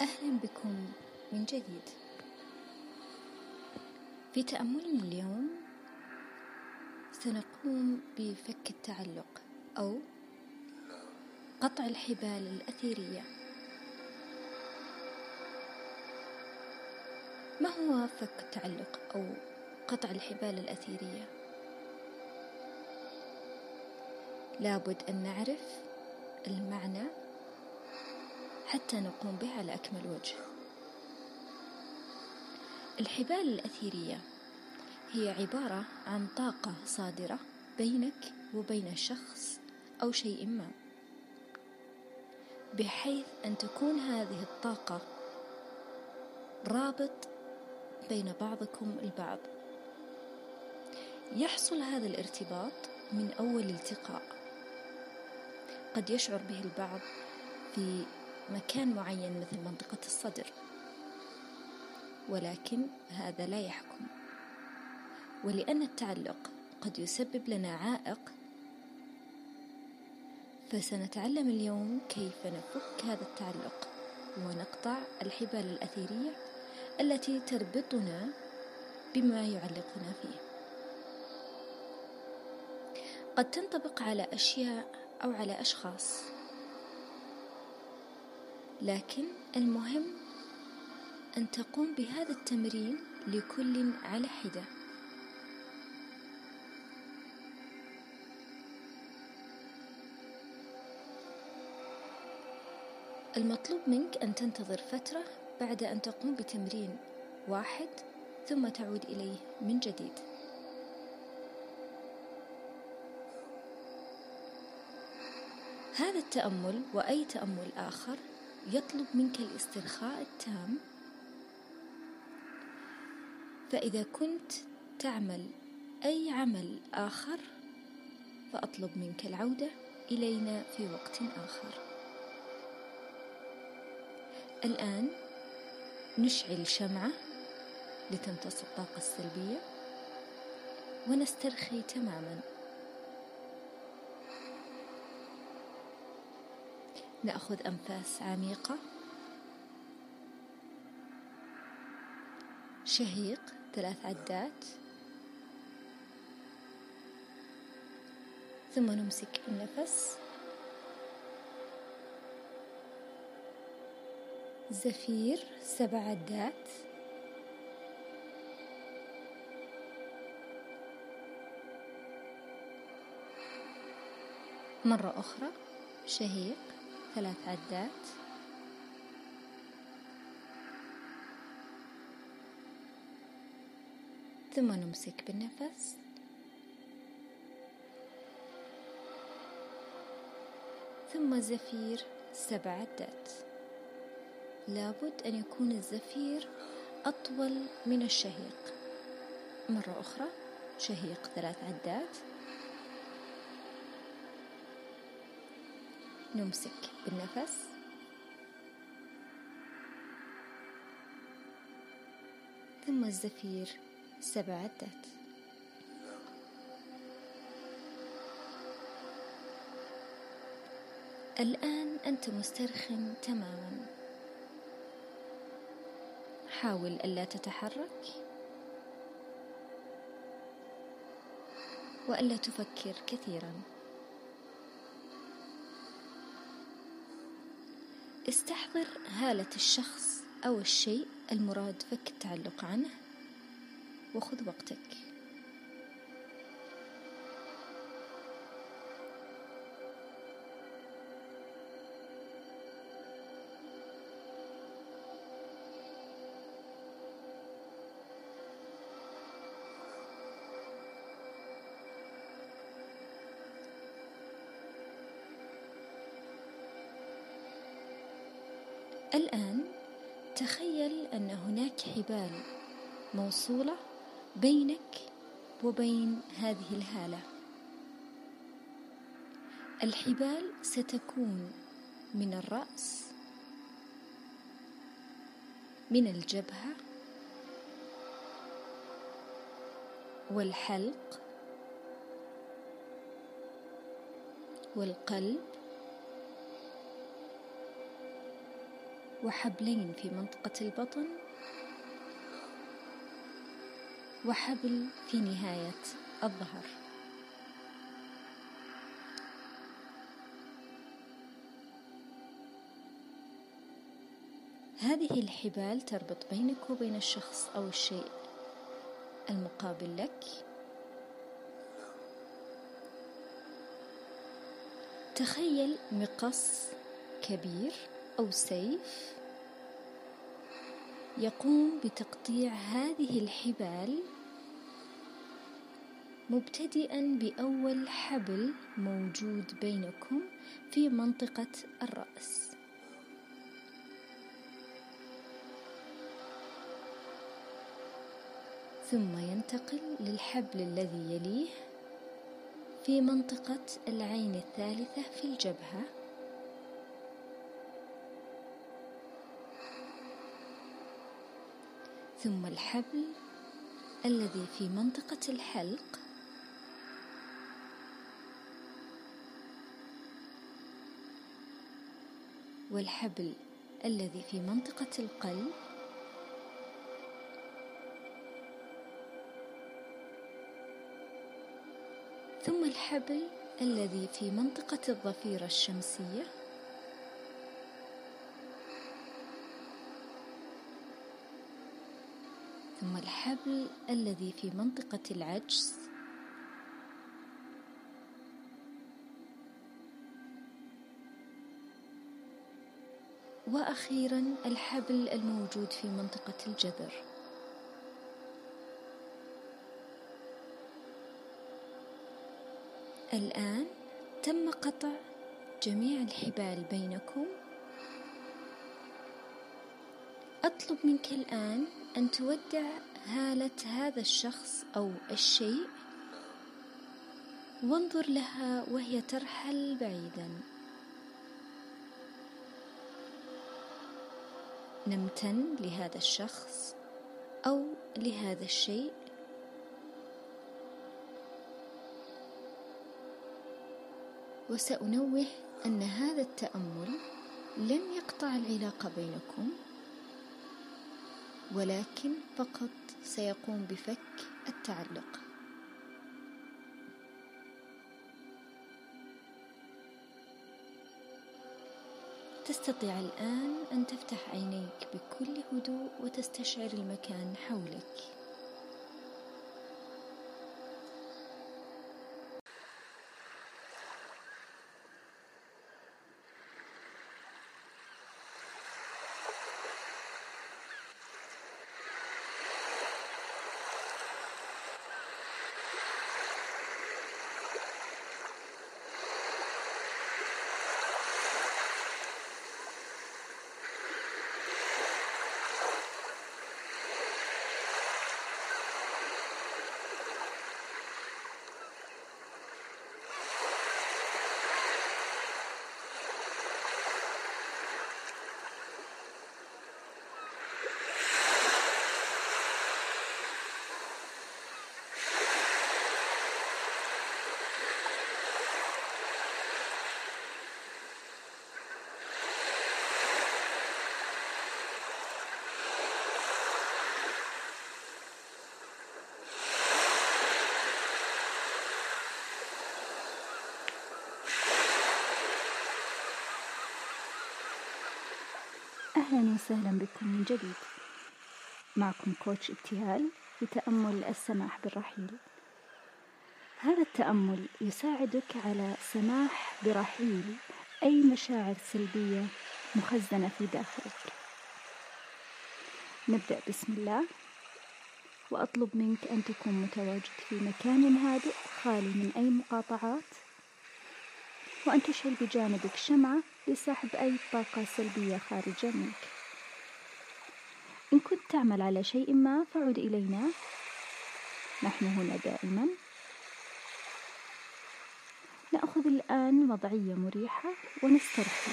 أهلا بكم من جديد في تأملنا اليوم سنقوم بفك التعلق أو قطع الحبال الأثيرية ما هو فك التعلق أو قطع الحبال الأثيرية؟ لابد أن نعرف المعنى حتى نقوم به على أكمل وجه. الحبال الأثيرية هي عبارة عن طاقة صادرة بينك وبين شخص أو شيء ما. بحيث أن تكون هذه الطاقة رابط بين بعضكم البعض. يحصل هذا الارتباط من أول التقاء. قد يشعر به البعض في مكان معين مثل منطقة الصدر. ولكن هذا لا يحكم. ولأن التعلق قد يسبب لنا عائق فسنتعلم اليوم كيف نفك هذا التعلق ونقطع الحبال الأثيرية التي تربطنا بما يعلقنا فيه. قد تنطبق على أشياء أو على أشخاص لكن المهم أن تقوم بهذا التمرين لكل على حدة. المطلوب منك أن تنتظر فترة بعد أن تقوم بتمرين واحد ثم تعود إليه من جديد. هذا التأمل وأي تأمل آخر يطلب منك الاسترخاء التام. فإذا كنت تعمل أي عمل آخر فأطلب منك العودة إلينا في وقت آخر. الآن نشعل شمعة لتمتص الطاقة السلبية ونسترخي تماما. نأخذ أنفاس عميقة. شهيق ثلاث عدات. ثم نمسك النفس. زفير سبع عدات. مرة أخرى شهيق. ثلاث عدات. ثم نمسك بالنفس. ثم زفير سبع عدات. لابد أن يكون الزفير أطول من الشهيق. مرة أخرى شهيق ثلاث عدات. نمسك بالنفس. ثم الزفير سبع عدات. الآن أنت مسترخٍ تماما. حاول ألا تتحرك. وألا تفكر كثيرا. استحضر هالة الشخص أو الشيء المراد فك التعلق عنه وخذ وقتك. أن هناك حبال موصولة بينك وبين هذه الهالة. الحبال ستكون من الرأس من الجبهة والحلق والقلب وحبلين في منطقة البطن وحبل في نهاية الظهر. هذه الحبال تربط بينك وبين الشخص أو الشيء المقابل لك. تخيل مقص كبير أو سيف يقوم بتقطيع هذه الحبال مبتدئا بأول حبل موجود بينكم في منطقة الرأس. ثم ينتقل للحبل الذي يليه في منطقة العين الثالثة في الجبهة. ثم الحبل الذي في منطقة الحلق. والحبل الذي في منطقة القلب. ثم الحبل الذي في منطقة الضفيرة الشمسية. ثم الحبل الذي في منطقة العجز. وأخيرا الحبل الموجود في منطقة الجذر. الآن تم قطع جميع الحبال بينكم. أطلب منك الآن أن تودع هالة هذا الشخص أو الشيء. وانظر لها وهي ترحل بعيدا. نمتن لهذا الشخص أو لهذا الشيء. وسأنوه أن هذا التأمل لن يقطع العلاقة بينكم. ولكن فقط سيقوم بفك التعلق. تستطيع الآن أن تفتح عينيك بكل هدوء وتستشعر المكان حولك. أهلا وسهلا بكم من جديد. معكم كوتش ابتهال في تأمل السماح بالرحيل. هذا التأمل يساعدك على سماح برحيل أي مشاعر سلبية مخزنة في داخلك. نبدأ بسم الله. وأطلب منك أن تكون متواجد في مكان هادئ خالي من أي مقاطعات. وأن تشعل بجانبك شمعة لسحب أي طاقة سلبية خارجة منك. إن كنت تعمل على شيء ما فعد إلينا. نحن هنا دائما. نأخذ الآن وضعية مريحة ونسترخي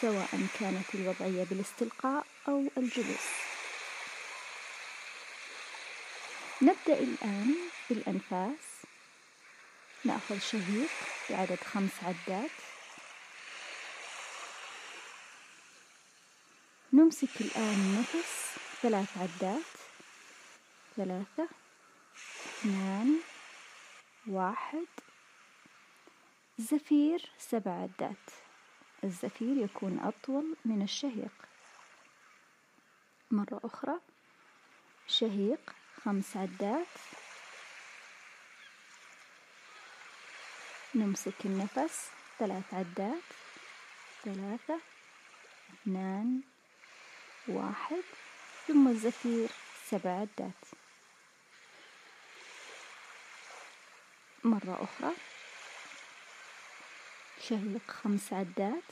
سواء كانت الوضعية بالاستلقاء أو الجلوس. نبدأ الآن بالأنفاس. نأخذ شهيق. بعدد خمس عدات. نمسك الآن النفس ثلاث عدات. ثلاثة اثنان واحد. زفير سبع عدات. الزفير يكون أطول من الشهيق. مرة أخرى شهيق خمس عدات. نمسك النفس. ثلاث عدات. ثلاثة. اثنان. واحد. ثم الزفير. سبع عدات. مرة أخرى. شهيق خمس عدات.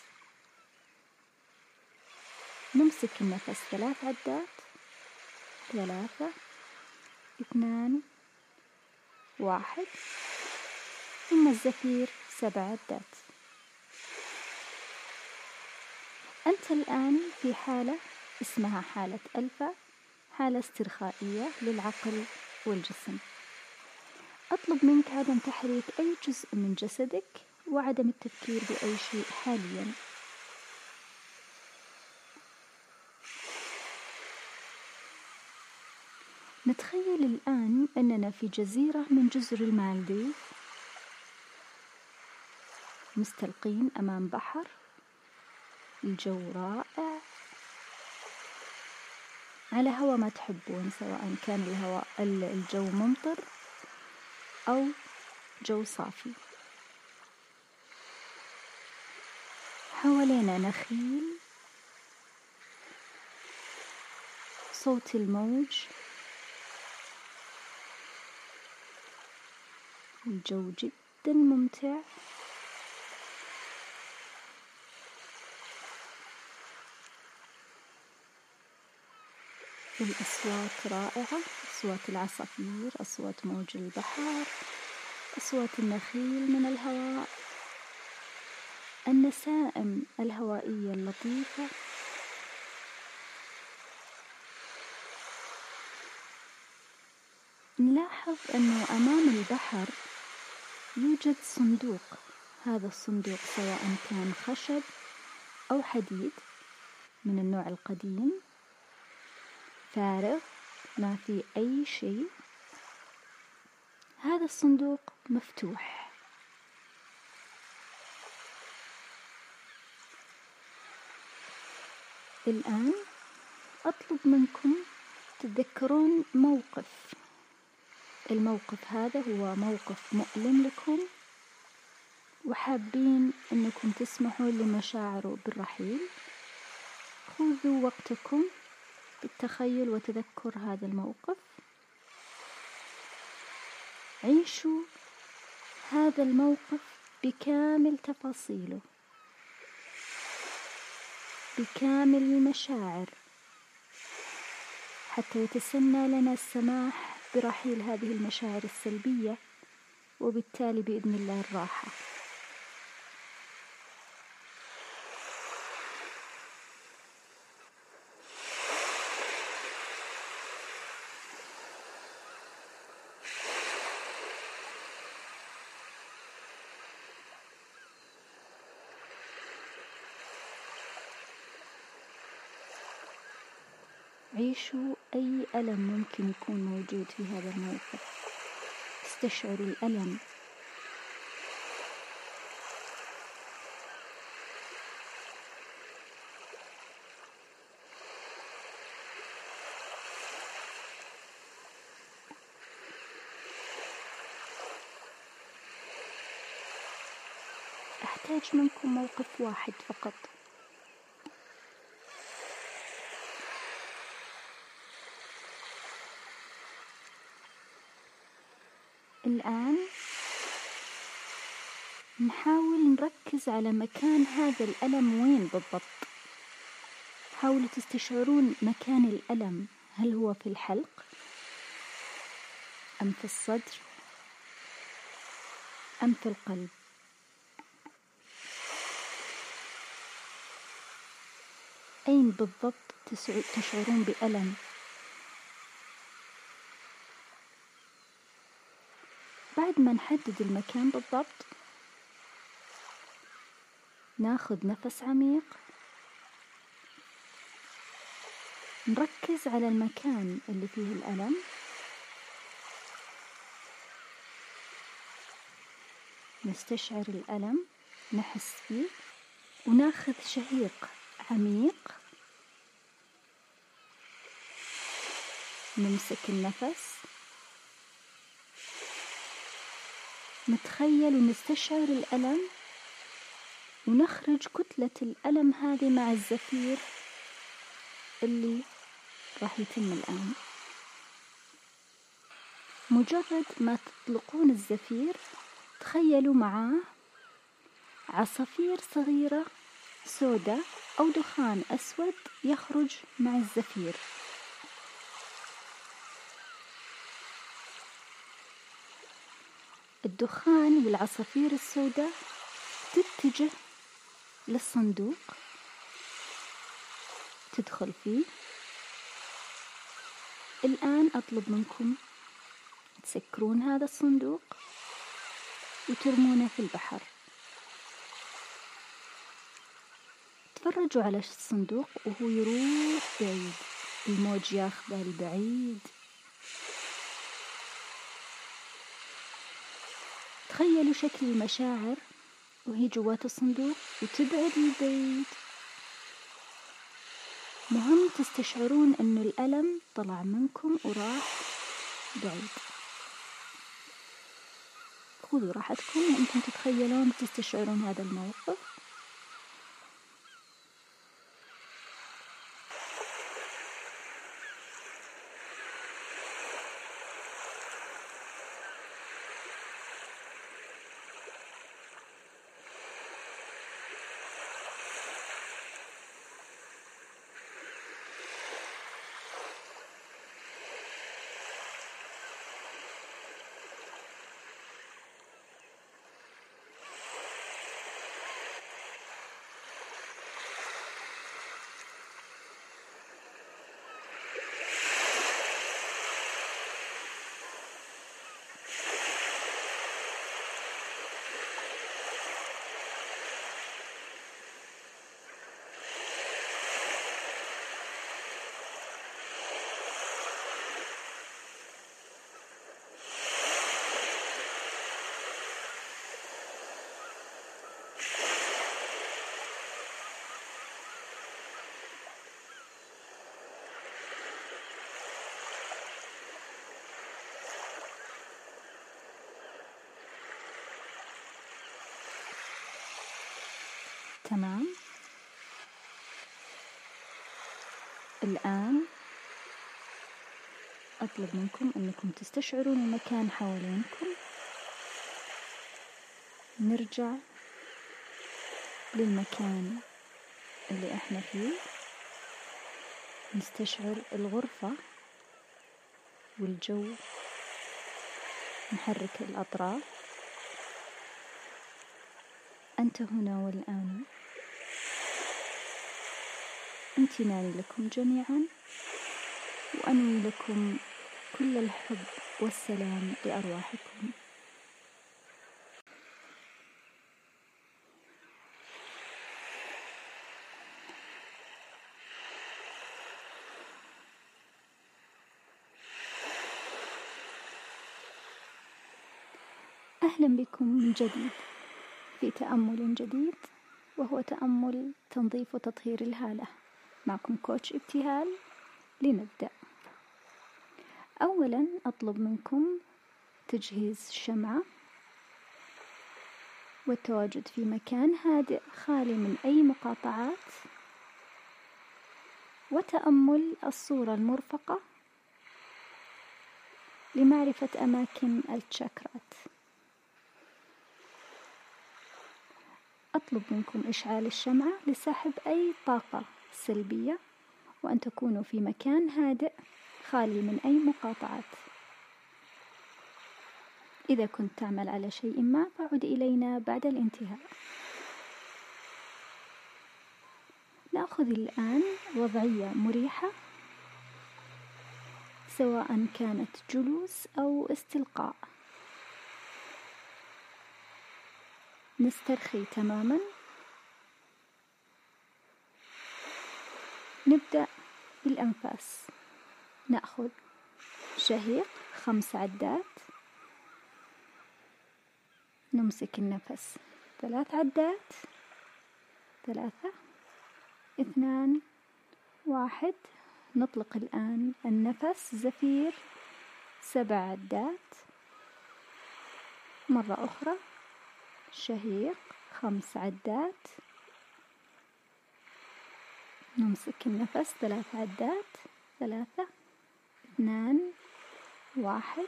نمسك النفس. ثلاث عدات. ثلاثة. اثنان. واحد. ثم الزفير سبع عدات. أنت الآن في حالة اسمها حالة ألفا حالة استرخائية للعقل والجسم. أطلب منك عدم تحريك أي جزء من جسدك وعدم التفكير بأي شيء حاليا. نتخيل الآن أننا في جزيرة من جزر المالديف. مستلقين أمام بحر. الجو رائع. على هوا ما تحبون سواء كان الهواء الجو ممطر أو جو صافي. حوالينا نخيل. صوت الموج. الجو جدا ممتع. الأصوات رائعة أصوات العصافير أصوات موج البحر أصوات النخيل من الهواء. النسائم الهوائية اللطيفة. نلاحظ أنه أمام البحر يوجد صندوق. هذا الصندوق سواء كان خشب أو حديد من النوع القديم. فارغ ما في أي شيء؟ هذا الصندوق مفتوح. الآن أطلب منكم تتذكرون موقف. الموقف هذا هو موقف مؤلم لكم وحابين أنكم تسمحوا لمشاعره بالرحيل. خذوا وقتكم بالتخيل وتذكر هذا الموقف. عيشوا هذا الموقف بكامل تفاصيله بكامل المشاعر حتى يتسنى لنا السماح برحيل هذه المشاعر السلبية وبالتالي بإذن الله الراحة. عيشوا أي ألم ممكن يكون موجود في هذا الموقف. استشعروا الألم. أحتاج منكم موقف واحد فقط الآن نحاول نركز على مكان هذا الألم وين بالضبط؟ حاولوا تستشعرون مكان الألم. هل هو في الحلق؟ أم في الصدر؟ أم في القلب؟ أين بالضبط تشعرون بألم؟ بعد ما نحدد المكان بالضبط ناخذ نفس عميق. نركز على المكان اللي فيه الألم. نستشعر الألم نحس فيه وناخذ شهيق عميق. نمسك النفس. نتخيل ونستشعر الألم. ونخرج كتلة الألم هذه مع الزفير اللي راح يتم الآن. مجرد ما تطلقون الزفير تخيلوا معاه عصافير صغيرة سوداء أو دخان أسود يخرج مع الزفير. الدخان والعصافير السوداء تتجه للصندوق. تدخل فيه. الآن أطلب منكم تسكرون هذا الصندوق وترمونه في البحر. تفرجوا على الصندوق وهو يروح بعيد. الموج ياخذه لبعيد تخيلوا شكل المشاعر. وهي جوات الصندوق وتبعد لبعيد مهم تستشعرون أن الألم طلع منكم وراح بعيد. خذوا راحتكم وأنتم تتخيلون وتستشعرون هذا الموقف. تمام. الآن أطلب منكم أنكم تستشعرون المكان حوالينكم. نرجع للمكان اللي إحنا فيه. نستشعر الغرفة والجو. نحرك الأطراف. أنت هنا والآن. أمتناني لكم جميعا وأنوي لكم كل الحب والسلام لأرواحكم. أهلا بكم من جديد في تأمل جديد وهو تأمل تنظيف وتطهير الهالة. معكم كوتش ابتهال لنبدأ. أولا أطلب منكم تجهيز الشمعة والتواجد في مكان هادئ خالي من أي مقاطعات وتأمل الصورة المرفقة لمعرفة أماكن التشاكرات. أطلب منكم إشعال الشمعة لسحب أي طاقة سلبية وأن تكونوا في مكان هادئ خالي من أي مقاطعات. إذا كنت تعمل على شيء ما فعد إلينا بعد الانتهاء. نأخذ الآن وضعية مريحة سواء كانت جلوس أو استلقاء. نسترخي تماما. نبدأ بالأنفاس. نأخذ شهيق خمس عدات. نمسك النفس. ثلاث عدات. ثلاثة. اثنان. واحد. نطلق الآن النفس. زفير. سبع عدات. مرة أخرى. شهيق خمس عدات. نمسك النفس. ثلاث عدات. ثلاثة. اثنان. واحد.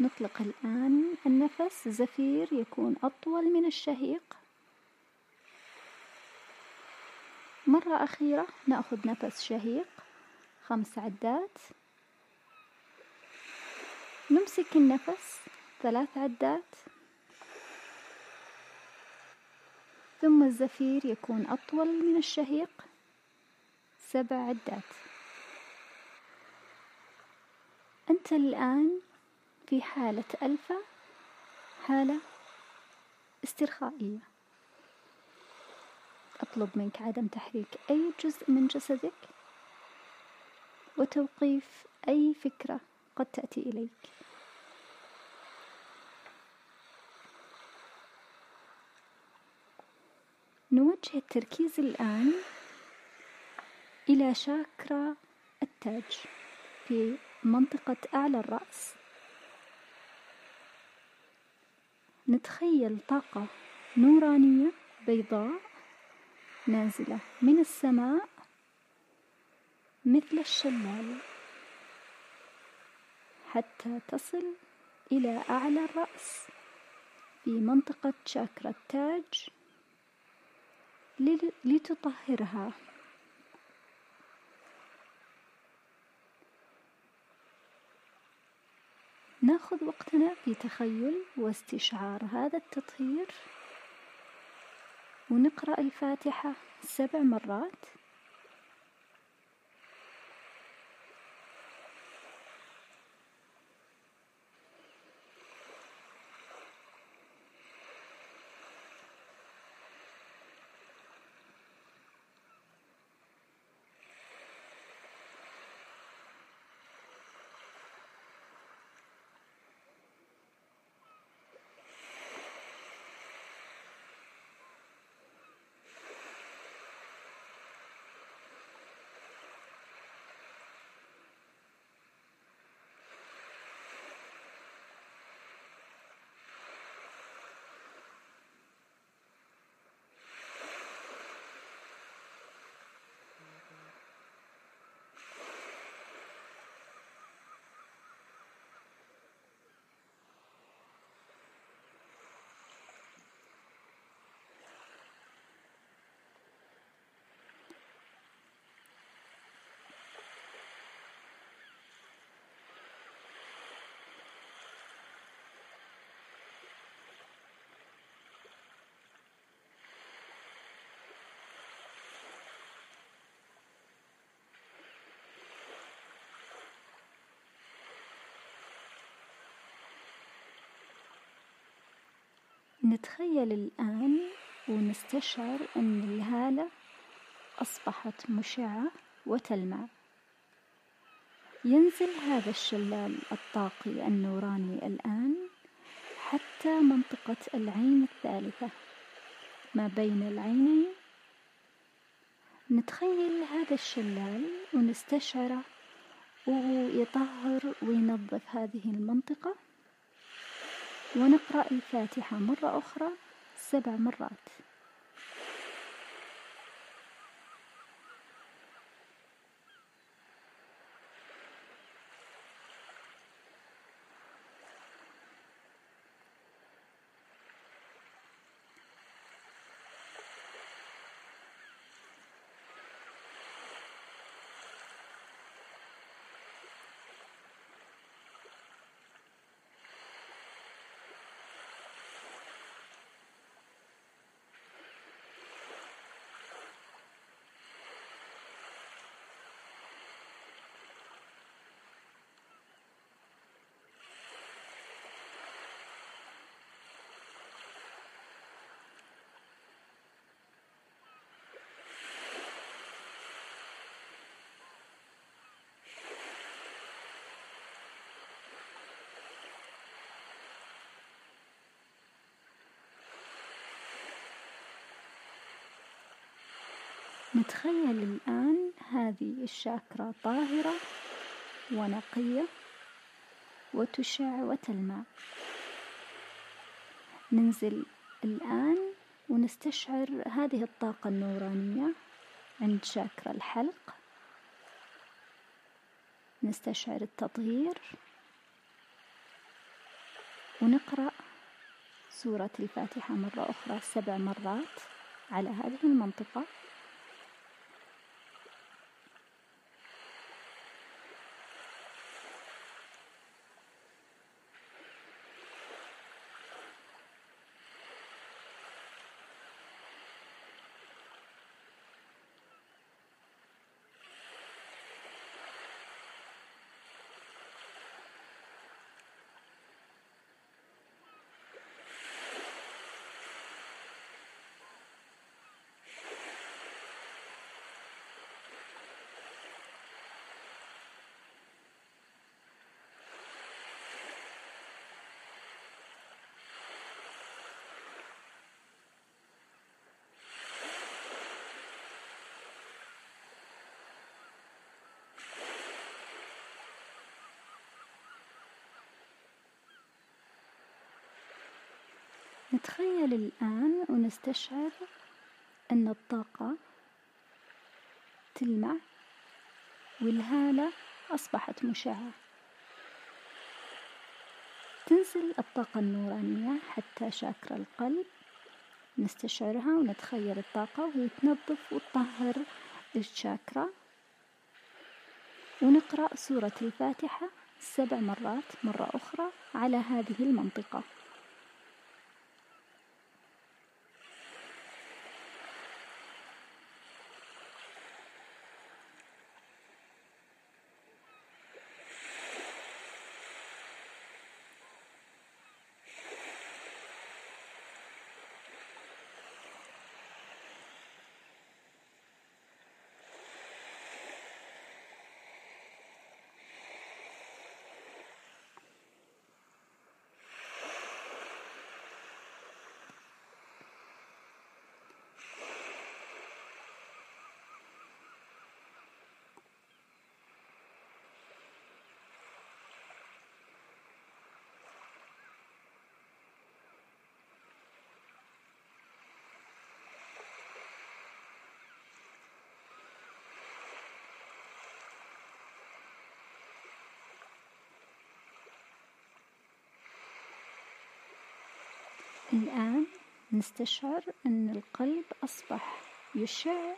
نطلق الآن النفس. زفير يكون أطول من الشهيق. مرة أخيرة نأخذ نفس شهيق. خمس عدات. نمسك النفس. ثلاث عدات. ثم الزفير يكون أطول من الشهيق. سبع عدات. أنت الآن في حالة ألفا حالة استرخائية. أطلب منك عدم تحريك أي جزء من جسدك وتوقيف أي فكرة قد تأتي إليك. نوجه التركيز الآن إلى شاكرا التاج في منطقة أعلى الرأس. نتخيل طاقة نورانية بيضاء نازلة من السماء مثل الشلال حتى تصل إلى أعلى الرأس في منطقة شاكرا التاج. لتطهرها. ناخذ وقتنا في تخيل واستشعار هذا التطهير ونقرأ الفاتحة سبع مرات. نتخيل الآن ونستشعر أن الهالة أصبحت مشعة وتلمع. ينزل هذا الشلال الطاقي النوراني الآن حتى منطقة العين الثالثة. ما بين العينين؟ نتخيل هذا الشلال ونستشعره ويطهر وينظف هذه المنطقة. ونقرأ الفاتحة مرة أخرى سبع مرات. نتخيل الآن هذه الشاكرا طاهرة ونقية وتشع وتلمع. ننزل الآن ونستشعر هذه الطاقة النورانية عند شاكرا الحلق. نستشعر التطهير. ونقرأ سورة الفاتحة مرة أخرى سبع مرات على هذه المنطقة. نتخيل الآن ونستشعر أن الطاقة تلمع والهالة أصبحت مشعة. تنزل الطاقة النورانية حتى شاكرا القلب. نستشعرها ونتخيل الطاقة وهي تنظف وتطهر الشاكرا ونقرأ سورة الفاتحة سبع مرات مرة أخرى على هذه المنطقة. الآن نستشعر أن القلب أصبح يشع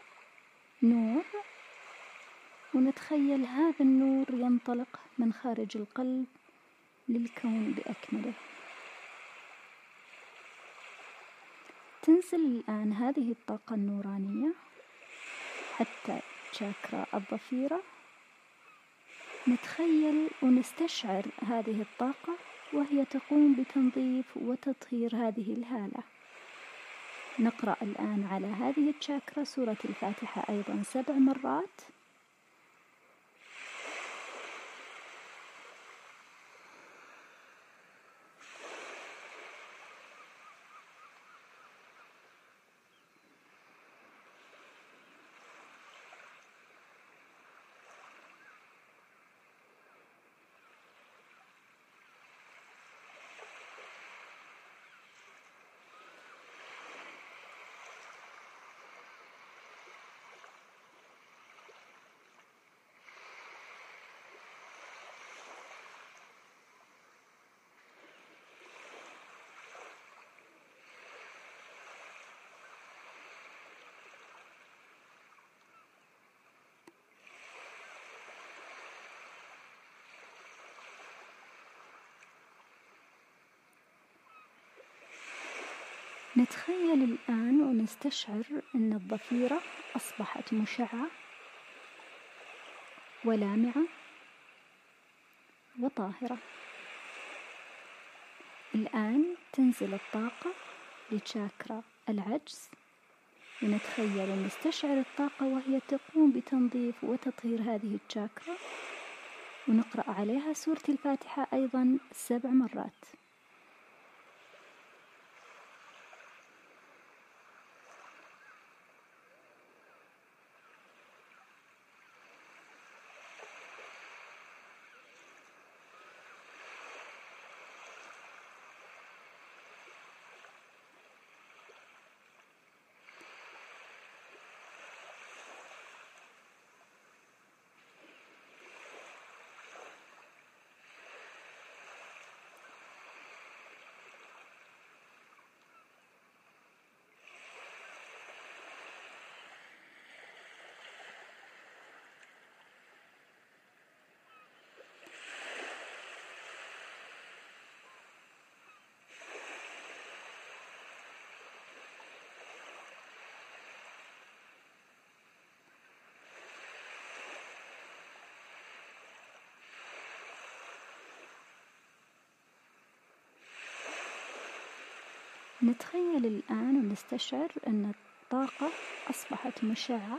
نور ونتخيل هذا النور ينطلق من خارج القلب للكون بأكمله. تنزل الآن هذه الطاقة النورانية حتى شاكرا الضفيرة نتخيل ونستشعر هذه الطاقة وهي تقوم بتنظيف وتطهير هذه الهالة. نقرأ الآن على هذه الشاكرا سورة الفاتحة أيضا سبع مرات. نتخيل الآن ونستشعر أن الضفيرة أصبحت مشعة ولامعة وطاهرة. الآن تنزل الطاقة لتشاكرا العجز. ونتخيل ونستشعر الطاقة وهي تقوم بتنظيف وتطهير هذه الشاكرا ونقرأ عليها سورة الفاتحة أيضا سبع مرات. نتخيل الآن ونستشعر أن الطاقة أصبحت مشعة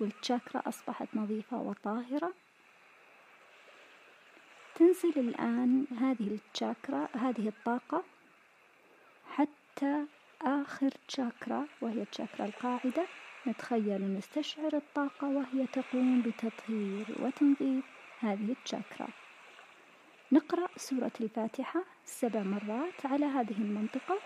والتشاكرا أصبحت نظيفة وطاهرة. تنزل الآن هذه التشاكرا هذه الطاقة حتى آخر تشاكرا وهي التشاكرا القاعدة. نتخيل ونستشعر الطاقة وهي تقوم بتطهير وتنظيف هذه التشاكرا نقرأ سورة الفاتحة سبع مرات على هذه المنطقة.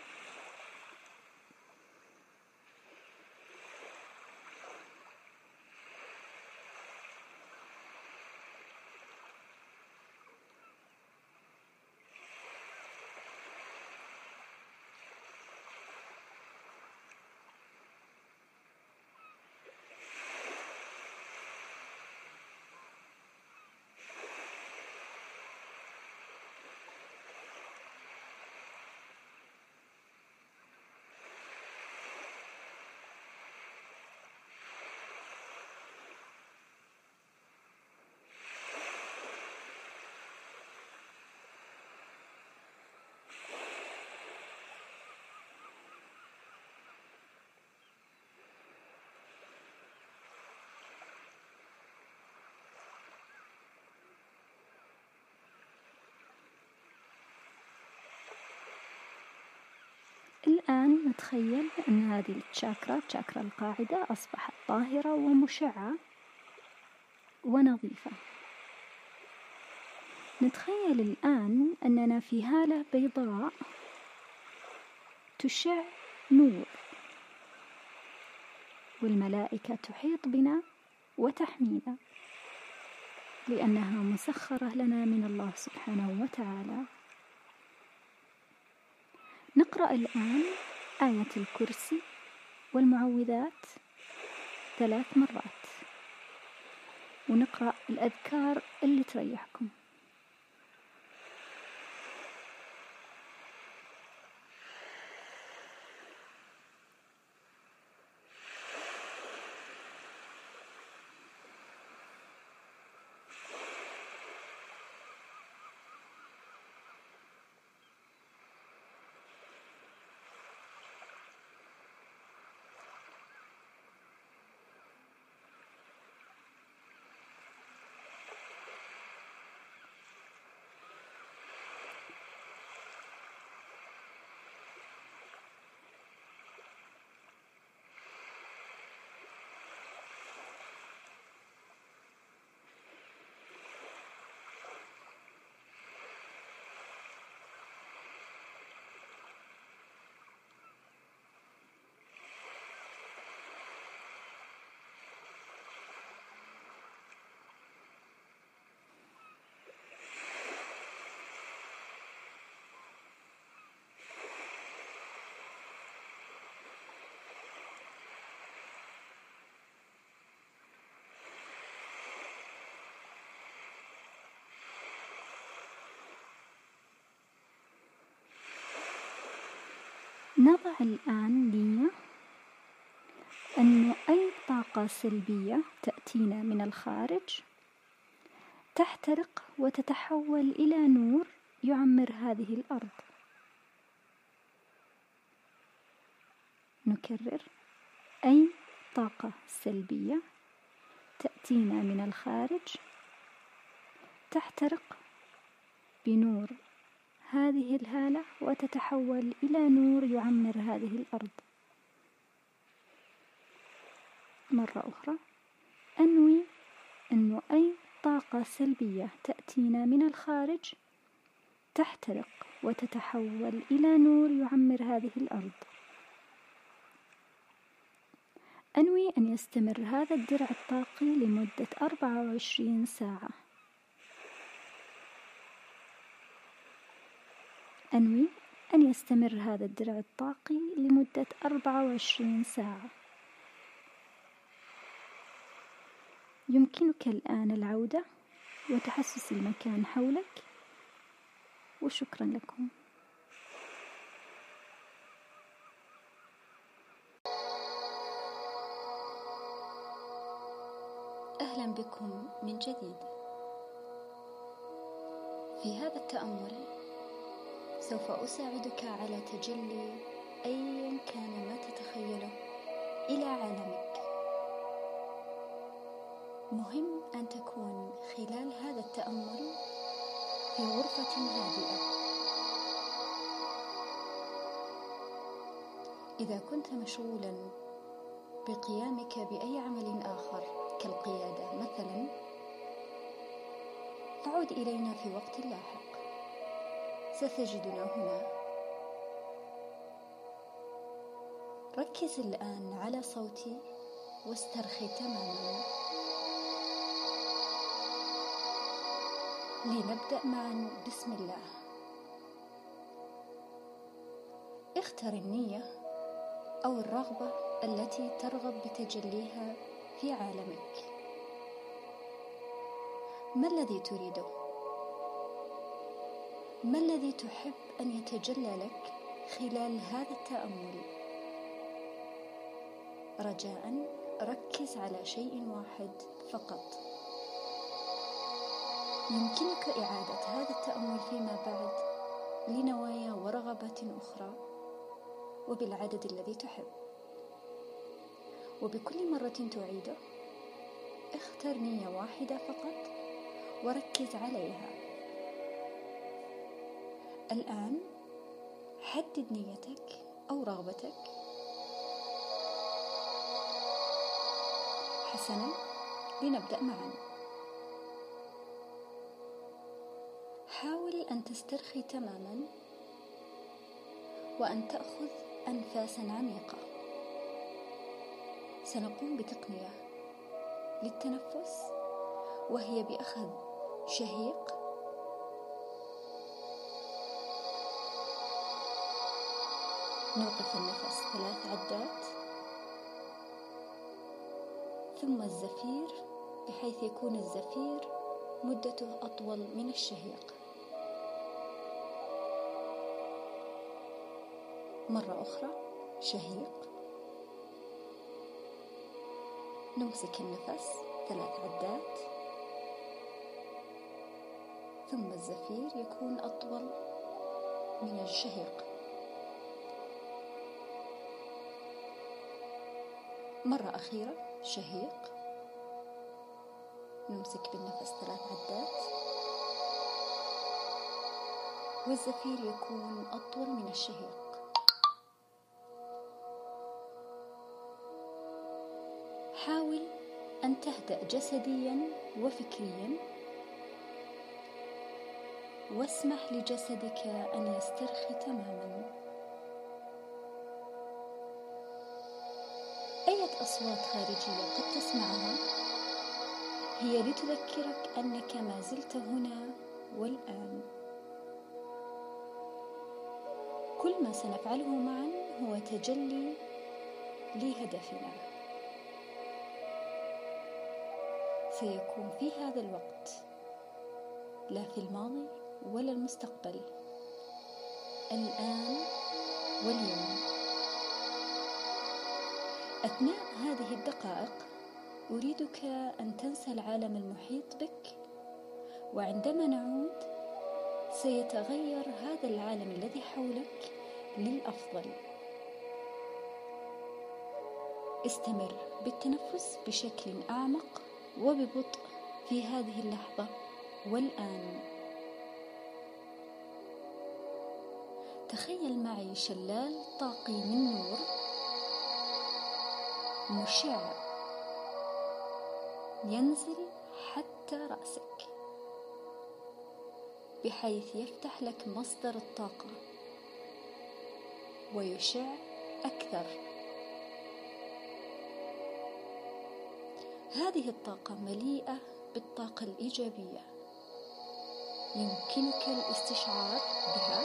الآن نتخيل أن هذه التشاكرا تشاكرا القاعدة أصبحت طاهرة ومشعة ونظيفة. نتخيل الآن أننا في هالة بيضاء تشع نور والملائكة تحيط بنا وتحمينا لأنها مسخرة لنا من الله سبحانه وتعالى. نقرأ الآن آية الكرسي والمعوذات ثلاث مرات. ونقرأ الأذكار اللي تريحكم. نضع الآن نية أن أي طاقة سلبية تأتينا من الخارج تحترق وتتحول إلى نور يعمر هذه الأرض. نكرر. أي طاقة سلبية تأتينا من الخارج تحترق بنور هذه الهالة وتتحول إلى نور يعمر هذه الأرض. مرة أخرى أنوي أنه أي طاقة سلبية تأتينا من الخارج تحترق وتتحول إلى نور يعمر هذه الأرض. أنوي أن يستمر هذا الدرع الطاقي لمدة أربعة وعشرين ساعة. أنوي أن يستمر هذا الدرع الطاقي لمدة أربعة وعشرين ساعة. يمكنك الآن العودة وتحسس المكان حولك وشكرا لكم. أهلا بكم من جديد. في هذا التأمل سوف أساعدك على تجلي أيا كان ما تتخيله إلى عالمك. مهم أن تكون خلال هذا التأمل في غرفة هادئة. إذا كنت مشغولا بقيامك بأي عمل آخر كالقيادة مثلا فعد إلينا في وقت لاحق. ستجدنا هنا. ركز الآن على صوتي واسترخي تماما. لنبدأ معا. بسم الله. اختر النية أو الرغبة التي ترغب بتجليها في عالمك. ما الذي تريده؟ ما الذي تحب أن يتجلى لك خلال هذا التأمل؟ رجاء ركز على شيء واحد فقط. يمكنك إعادة هذا التأمل فيما بعد لنوايا ورغبات أخرى وبالعدد الذي تحب. وبكل مرة تعيده اختر نية واحدة فقط وركز عليها. الآن حدد نيتك أو رغبتك حسنا لنبدأ معا. حاول أن تسترخي تماما وأن تأخذ أنفاسا عميقة. سنقوم بتقنية للتنفس وهي بأخذ شهيق نوقف النفس ثلاث عدات ثم الزفير بحيث يكون الزفير مدته أطول من الشهيق. مرة أخرى شهيق. نمسك النفس ثلاث عدات ثم الزفير يكون أطول من الشهيق. مرة أخيرة شهيق. نمسك بالنفس ثلاث عدات. والزفير يكون أطول من الشهيق. حاول أن تهدأ جسديا وفكريا. واسمح لجسدك أن يسترخي تماما. أصوات خارجية قد تسمعها. هي لتذكرك أنك ما زلت هنا والآن. كل ما سنفعله معا هو تجلي لهدفنا. سيكون في هذا الوقت لا في الماضي ولا المستقبل الآن واليوم. أثناء هذه الدقائق أريدك أن تنسى العالم المحيط بك وعندما نعود سيتغير هذا العالم الذي حولك للأفضل. استمر بالتنفس بشكل أعمق وببطء في هذه اللحظة والآن. تخيل معي شلال طاقي من نور مشع ينزل حتى رأسك. بحيث يفتح لك مصدر الطاقة. ويشع أكثر. هذه الطاقة مليئة بالطاقة الإيجابية. يمكنك الاستشعار بها.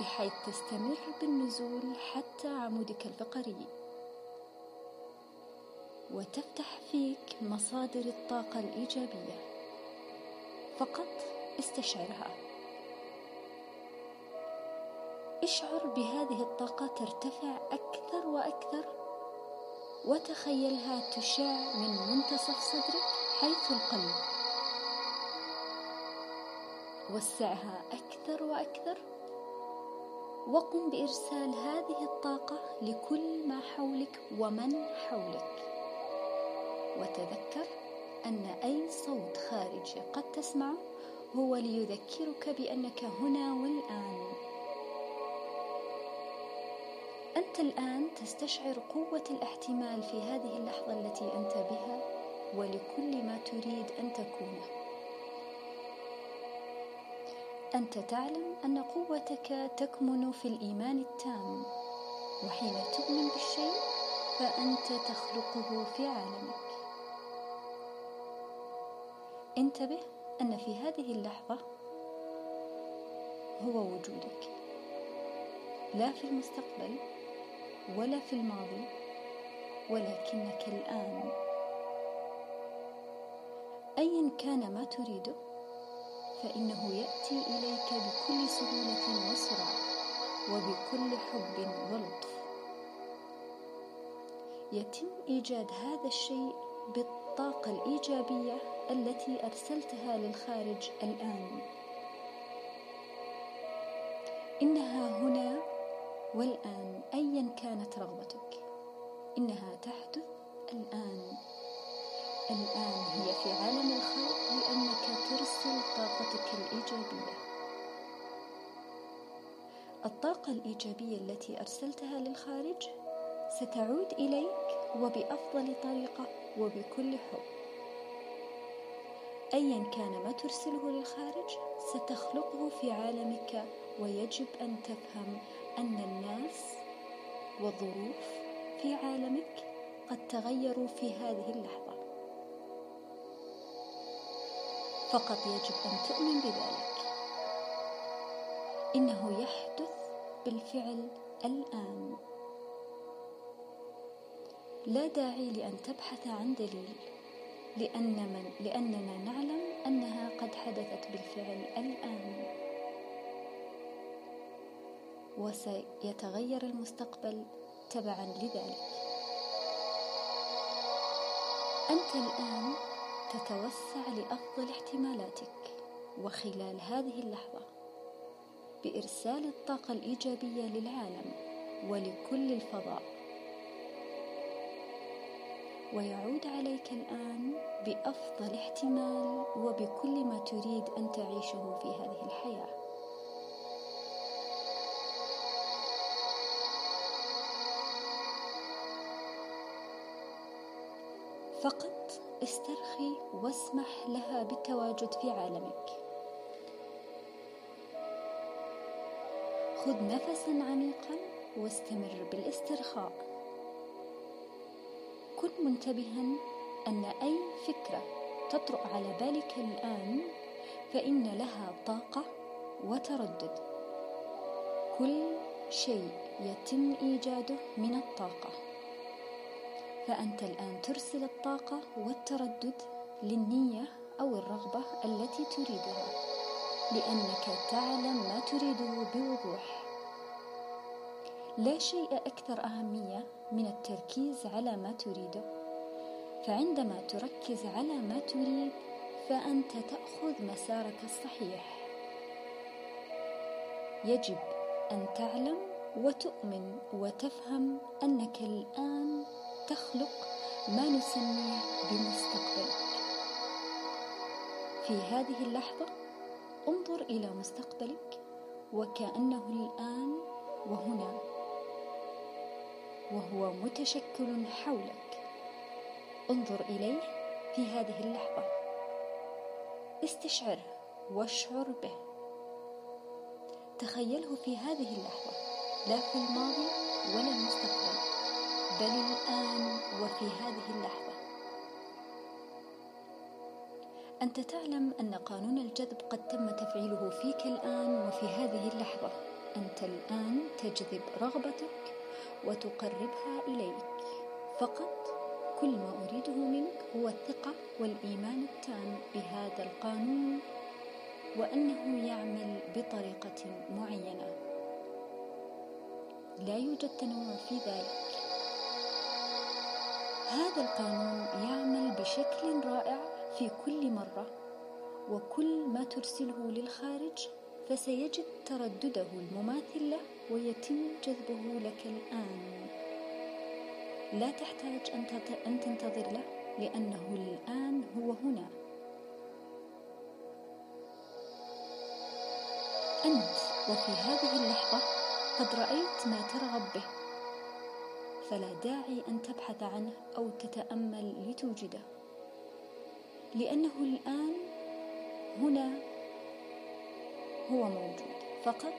بحيث تستمر بالنزول حتى عمودك الفقري. وتفتح فيك مصادر الطاقة الإيجابية. فقط استشعرها. اشعر بهذه الطاقة ترتفع أكثر وأكثر وتخيلها تشع من منتصف صدرك حيث القلب. وسعها أكثر وأكثر وقم بإرسال هذه الطاقة لكل ما حولك ومن حولك. وتذكر أن أي صوت خارجي قد تسمعه هو ليذكرك بأنك هنا والآن. أنت الآن تستشعر قوة الاحتمال في هذه اللحظة التي أنت بها ولكل ما تريد أن تكونه أنت تعلم أن قوتك تكمن في الإيمان التام وحين تؤمن بالشيء فأنت تخلقه في عالمك. انتبه أن في هذه اللحظة هو وجودك. لا في المستقبل ولا في الماضي ولكنك الآن. أيا كان ما تريده فإنه يأتي إليك بكل سهولة وسرعة وبكل حب ولطف. يتم إيجاد هذا الشيء بالطاقة الإيجابية التي أرسلتها للخارج الآن. إنها هنا والآن أيا كانت رغبتك. إنها تحدث الآن. الآن هي في عالم الخلق لأنك ترسل طاقتك الإيجابية. الطاقة الإيجابية التي أرسلتها للخارج ستعود إليك وبأفضل طريقة. وبكل حب. أيا كان ما ترسله للخارج ستخلقه في عالمك ويجب أن تفهم أن الناس والظروف في عالمك قد تغيروا في هذه اللحظة. فقط يجب أن تؤمن بذلك. إنه يحدث بالفعل الآن. لا داعي لأن تبحث عن دليل لأن من لأننا نعلم أنها قد حدثت بالفعل الآن. وسيتغير المستقبل تبعا لذلك. أنت الآن تتوسع لأفضل احتمالاتك. وخلال هذه اللحظة بإرسال الطاقة الإيجابية للعالم ولكل الفضاء ويعود عليك الآن بأفضل احتمال وبكل ما تريد أن تعيشه في هذه الحياة. فقط استرخي واسمح لها بالتواجد في عالمك. خذ نفسا عميقا واستمر بالاسترخاء. كن منتبها أن أي فكرة تطرأ على بالك الآن فإن لها طاقة وتردد. كل شيء يتم إيجاده من الطاقة. فأنت الآن ترسل الطاقة والتردد للنية أو الرغبة التي تريدها لأنك تعلم ما تريده بوضوح. لا شيء أكثر أهمية من التركيز على ما تريده. فعندما تركز على ما تريد فأنت تأخذ مسارك الصحيح. يجب أن تعلم وتؤمن وتفهم أنك الآن تخلق ما نسميه بمستقبلك. في هذه اللحظة انظر إلى مستقبلك وكأنه الآن وهنا. وهو متشكل حولك. انظر إليه في هذه اللحظة. استشعره واشعر به. تخيله في هذه اللحظة لا في الماضي ولا المستقبل بل الآن وفي هذه اللحظة. أنت تعلم أن قانون الجذب قد تم تفعيله فيك الآن وفي هذه اللحظة. أنت الآن تجذب رغبتك وتقربها إليك. فقط كل ما أريده منك هو الثقة والإيمان التام بهذا القانون وأنه يعمل بطريقة معينة. لا يوجد تنوع في ذلك. هذا القانون يعمل بشكل رائع في كل مرة وكل ما ترسله للخارج فسيجد تردده المماثل له ويتم جذبه لك الآن. لا تحتاج أن تنتظر له لأنه الآن هو هنا. أنت وفي هذه اللحظة قد رأيت ما ترغب به. فلا داعي أن تبحث عنه أو تتأمل لتوجده. لأنه الآن هنا هو موجود. فقط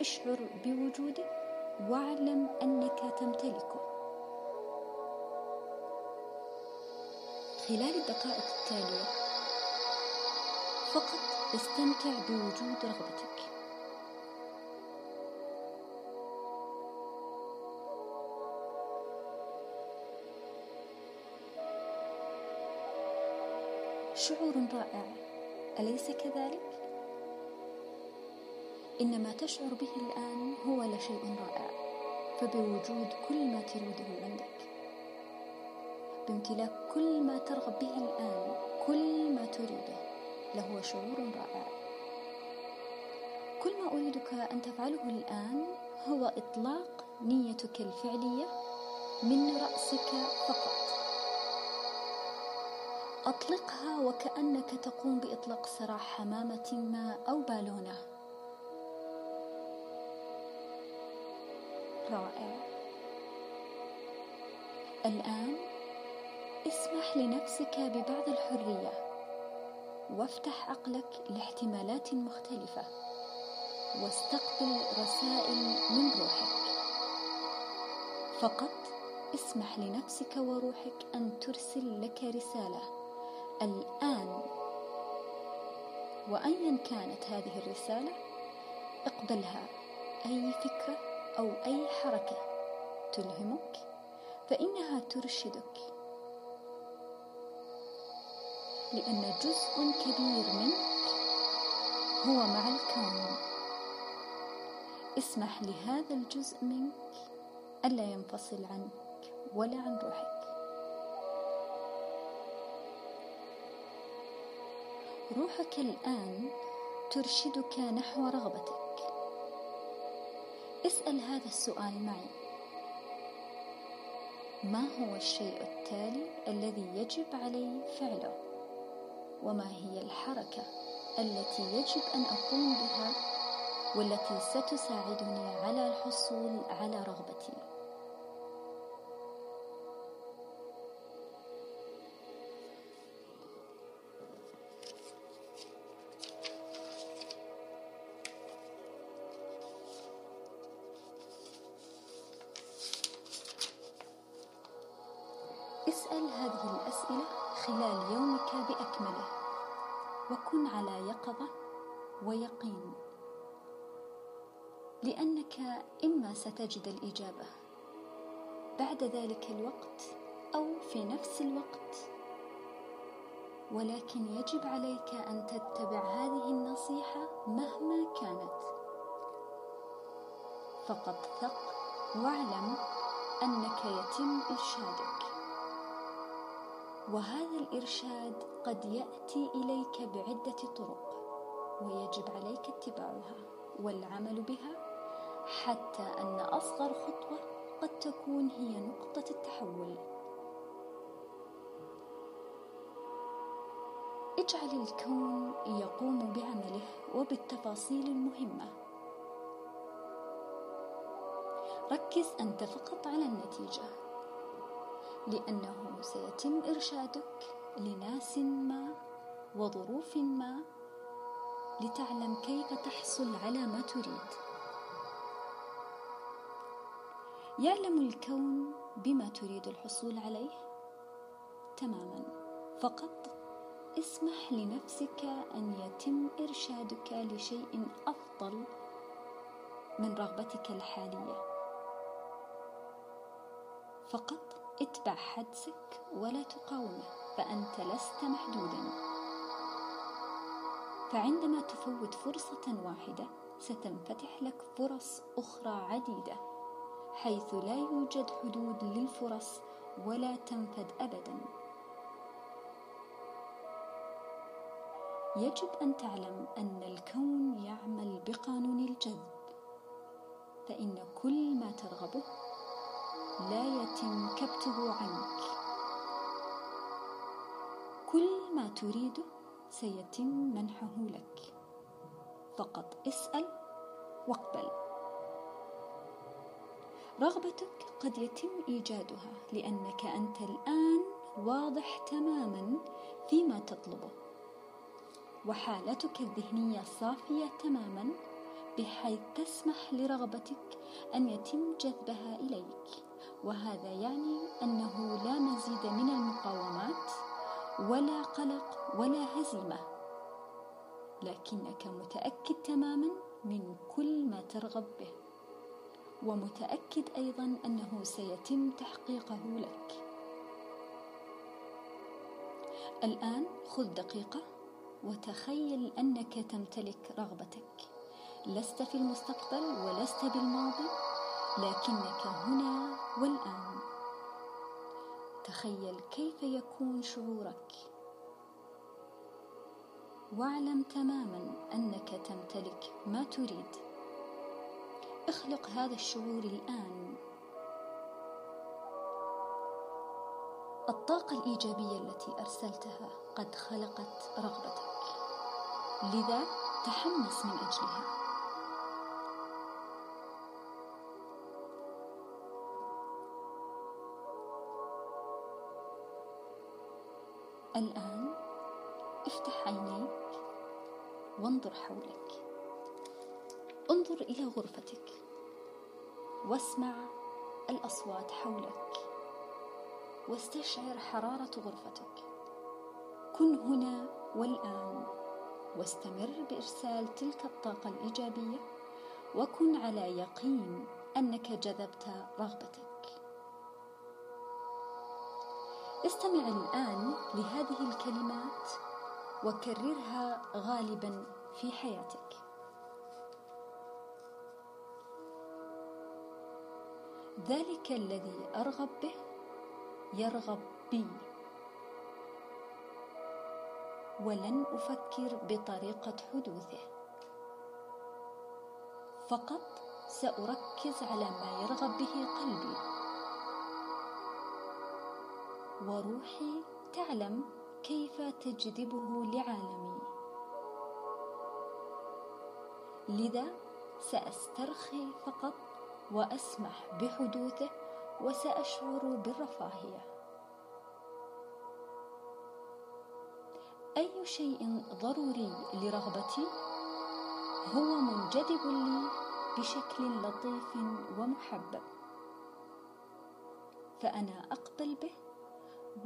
اشعر بوجوده واعلم أنك تمتلكه. خلال الدقائق التالية فقط استمتع بوجود رغبتك. شعور رائع. أليس كذلك؟ إن ما تشعر به الآن هو لشيء رائع فبوجود كل ما تريده عندك. بامتلاك كل ما ترغب به الآن كل ما تريده لهو شعور رائع. كل ما أريدك أن تفعله الآن هو إطلاق نيتك الفعلية من رأسك فقط. أطلقها وكأنك تقوم بإطلاق سراح حمامة ما أو بالونة. رائع. الآن اسمح لنفسك ببعض الحرية وافتح عقلك لاحتمالات مختلفة واستقبل رسائل من روحك. فقط اسمح لنفسك وروحك أن ترسل لك رسالة. الآن وأيا كانت هذه الرسالة اقبلها. أي فكرة؟ أو أي حركة تلهمك فإنها ترشدك. لأن جزء كبير منك هو مع الكون. اسمح لهذا الجزء منك ألا ينفصل عنك ولا عن روحك. روحك الآن ترشدك نحو رغبتك. اسأل هذا السؤال معي. ما هو الشيء التالي الذي يجب علي فعله؟ وما هي الحركة التي يجب أن أقوم بها والتي ستساعدني على الحصول على رغبتي؟ ستجد الإجابة. بعد ذلك الوقت أو في نفس الوقت. ولكن يجب عليك أن تتبع هذه النصيحة مهما كانت. فقط ثق واعلم أنك يتم إرشادك. وهذا الإرشاد قد يأتي إليك بعدة طرق ويجب عليك اتباعها والعمل بها حتى أن أصغر خطوة قد تكون هي نقطة التحول. اجعل الكون يقوم بعمله وبالتفاصيل المهمة. ركز أنت فقط على النتيجة لأنه سيتم إرشادك لناس ما وظروف ما لتعلم كيف تحصل على ما تريد. يعلم الكون بما تريد الحصول عليه؟ تماما. فقط اسمح لنفسك أن يتم إرشادك لشيء أفضل من رغبتك الحالية. فقط اتبع حدسك ولا تقاومه فأنت لست محدودا. فعندما تفوت فرصة واحدة ستنفتح لك فرص أخرى عديدة. حيث لا يوجد حدود للفرص ولا تنفد ابدا. يجب أن تعلم أن الكون يعمل بقانون الجذب فإن كل ما ترغبه لا يتم كبته عنك. كل ما تريده سيتم منحه لك. فقط اسأل واقبل. رغبتك قد يتم إيجادها لأنك أنت الآن واضح تماما فيما تطلبه. وحالتك الذهنية صافية تماما بحيث تسمح لرغبتك أن يتم جذبها إليك. وهذا يعني أنه لا مزيد من المقاومات ولا قلق ولا هزيمة. لكنك متأكد تماما من كل ما ترغب به. ومتأكد أيضا أنه سيتم تحقيقه لك. الآن خذ دقيقة وتخيل أنك تمتلك رغبتك. لست في المستقبل ولست بالماضي لكنك هنا والآن. تخيل كيف يكون شعورك. واعلم تماما أنك تمتلك ما تريد. اخلق هذا الشعور الآن. الطاقة الإيجابية التي أرسلتها قد خلقت رغبتك. لذا تحمس من أجلها. الآن افتح عينيك وانظر حولك. انظر إلى غرفتك. واسمع الأصوات حولك. واستشعر حرارة غرفتك. كن هنا والآن. واستمر بإرسال تلك الطاقة الإيجابية. وكن على يقين أنك جذبت رغبتك. استمع الآن لهذه الكلمات وكررها غالبا في حياتك. ذلك الذي أرغب به يرغب بي. ولن أفكر بطريقة حدوثه. فقط سأركز على ما يرغب به قلبي. وروحي تعلم كيف تجذبه لعالمي. لذا سأسترخي فقط وأسمح بحدوثه وسأشعر بالرفاهية. أي شيء ضروري لرغبتي هو منجذب لي بشكل لطيف ومحبب فأنا أقبل به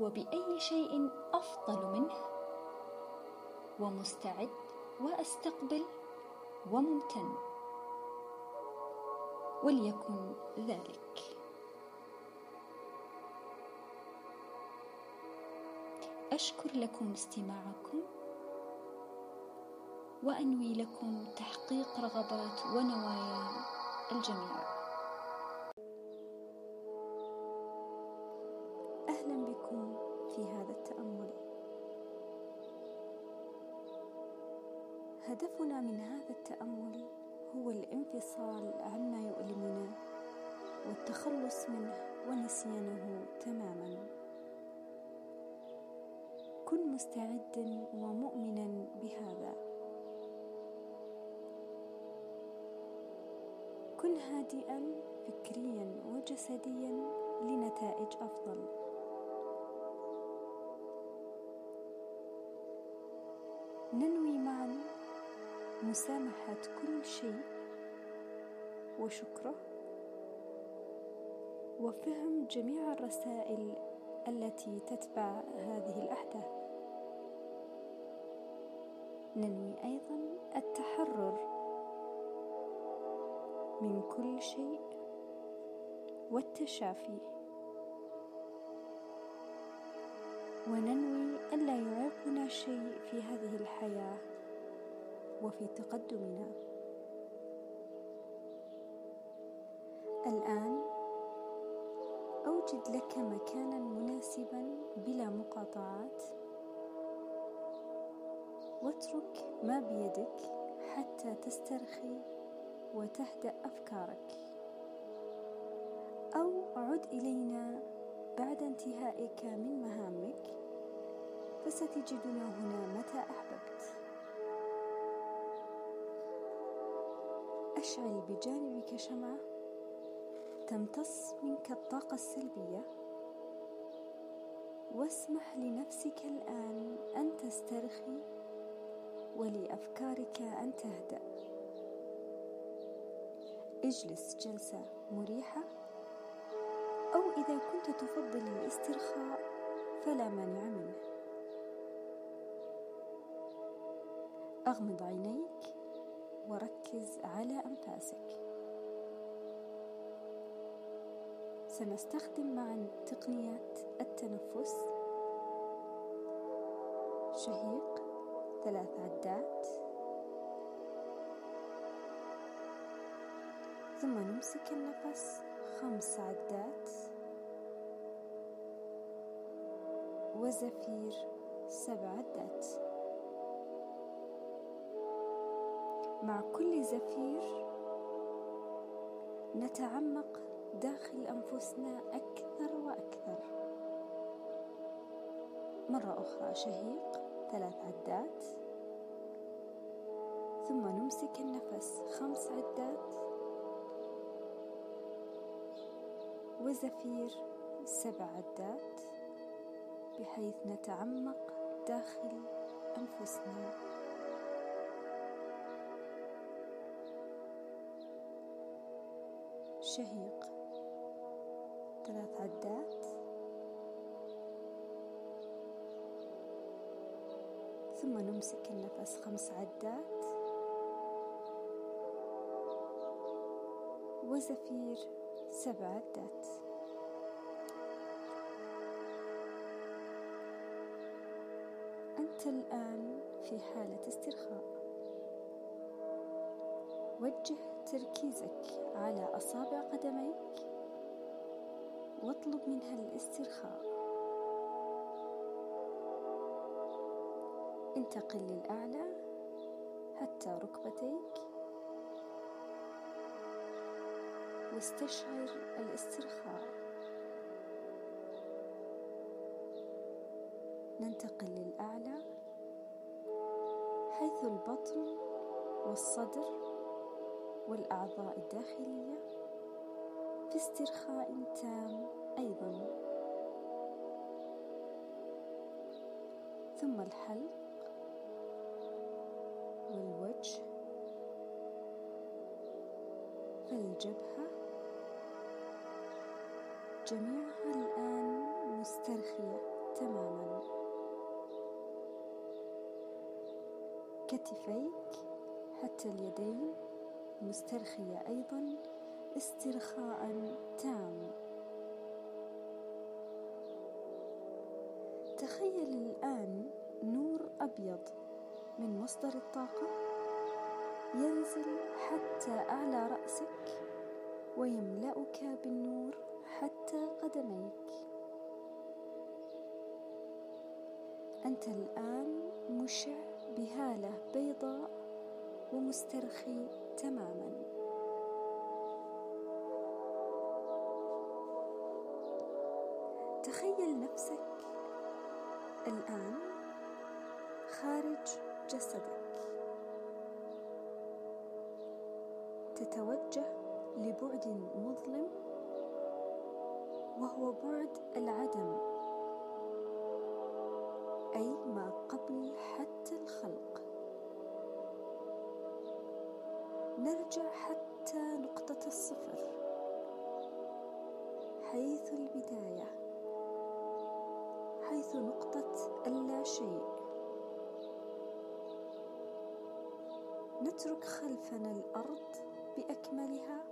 وبأي شيء أفضل منه ومستعد وأستقبل وممتن وليكن ذلك. أشكر لكم استماعكم وأنوي لكم تحقيق رغبات ونوايا الجميع. في هذا التأمل. هدفنا من هذا التأمل هو الانفصال عما يؤلمنا والتخلص منه ونسيانه تماما. كن مستعدا ومؤمنا بهذا. كن هادئا فكريا وجسديا لنتائج أفضل. ننوي مسامحة كل شيء وشكره وفهم جميع الرسائل التي تتبع هذه الأحداث. ننوي أيضا التحرر من كل شيء والتشافي. وننوي ألا يعيقنا شيء في هذه الحياة. وفي تقدمنا. الآن أوجد لك مكانا مناسبا بلا مقاطعات. واترك ما بيدك حتى تسترخي وتهدأ أفكارك. أو عد إلينا بعد انتهائك من مهامك فستجدنا هنا متى أحببت. أشعل بجانبك شمعة تمتص منك الطاقة السلبية. واسمح لنفسك الآن أن تسترخي ولأفكارك أن تهدأ. اجلس جلسة مريحة أو إذا كنت تفضل الاسترخاء فلا مانع منه. أغمض عينيك وركز على أنفاسك. سنستخدم معا تقنيات التنفس. شهيق ثلاث عدات. ثم نمسك النفس خمس عدات. وزفير سبع عدات. مع كل زفير نتعمق داخل أنفسنا أكثر وأكثر. مرة أخرى شهيق ثلاث عدات. ثم نمسك النفس خمس عدات. وزفير سبع عدات. بحيث نتعمق داخل أنفسنا. شهيق. ثلاث عدات. ثم نمسك النفس خمس عدات. وزفير سبع عدات. أنت الآن في حالة استرخاء. وجه تركيزك على أصابع قدميك واطلب منها الاسترخاء. انتقل للأعلى حتى ركبتيك. واستشعر الاسترخاء. ننتقل للأعلى حيث البطن والصدر والأعضاء الداخلية في استرخاء تام أيضا. ثم الحلق والوجه فالجبهة جميعها الآن مسترخية تماما. كتفيك حتى اليدين مسترخية أيضا استرخاء تام. تخيل الآن نور أبيض من مصدر الطاقة ينزل حتى أعلى رأسك ويملأك بالنور حتى قدميك. أنت الآن مشع بهالة بيضاء ومسترخي تماما. تخيل نفسك الآن خارج جسدك. تتوجه لبعد مظلم وهو بعد العدم. أي ما نرجع حتى نقطة الصفر حيث البداية حيث نقطة اللا شيء. نترك خلفنا الأرض بأكملها.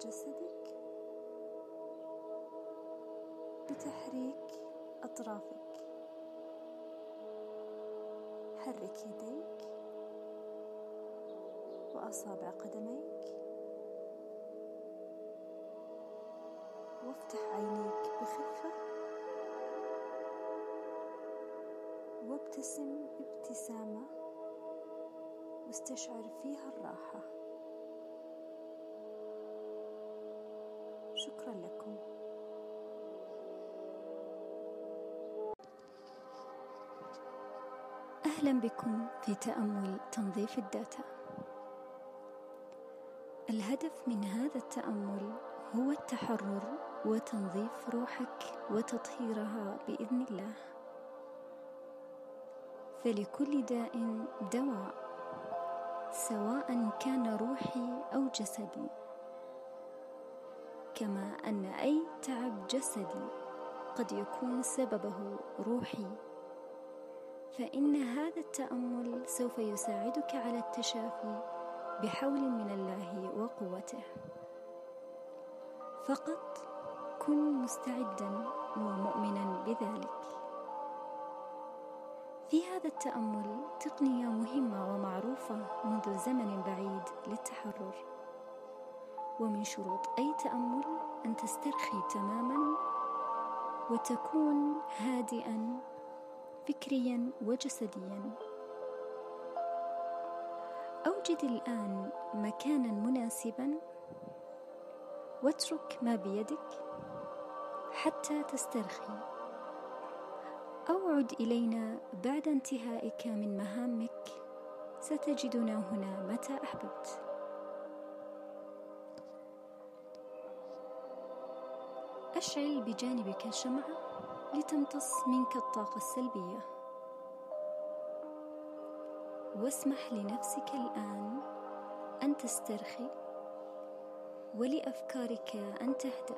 جسدك بتحريك أطرافك. حرك يديك وأصابع قدميك. وافتح عينيك بخفة. وابتسم ابتسامة واستشعر فيها الراحة. شكرا لكم. أهلا بكم في تأمل تنظيف الداتا. الهدف من هذا التأمل هو التحرر وتنظيف روحك وتطهيرها بإذن الله. فلكل داء دواء سواء كان روحي أو جسدي. كما أن أي تعب جسدي قد يكون سببه روحي. فإن هذا التأمل سوف يساعدك على التشافي بحول من الله وقوته. فقط كن مستعدا ومؤمنا بذلك. في هذا التأمل تقنية مهمة ومعروفة منذ زمن بعيد للتحرر. ومن شروط أي تأمل أن تسترخي تماما وتكون هادئا فكريا وجسديا. أوجد الآن مكانا مناسبا واترك ما بيدك حتى تسترخي. أو عد إلينا بعد انتهائك من مهامك. ستجدنا هنا متى أحببت. أشعل بجانبك شمعة لتمتص منك الطاقة السلبية. واسمح لنفسك الآن أن تسترخي ولأفكارك أن تهدأ.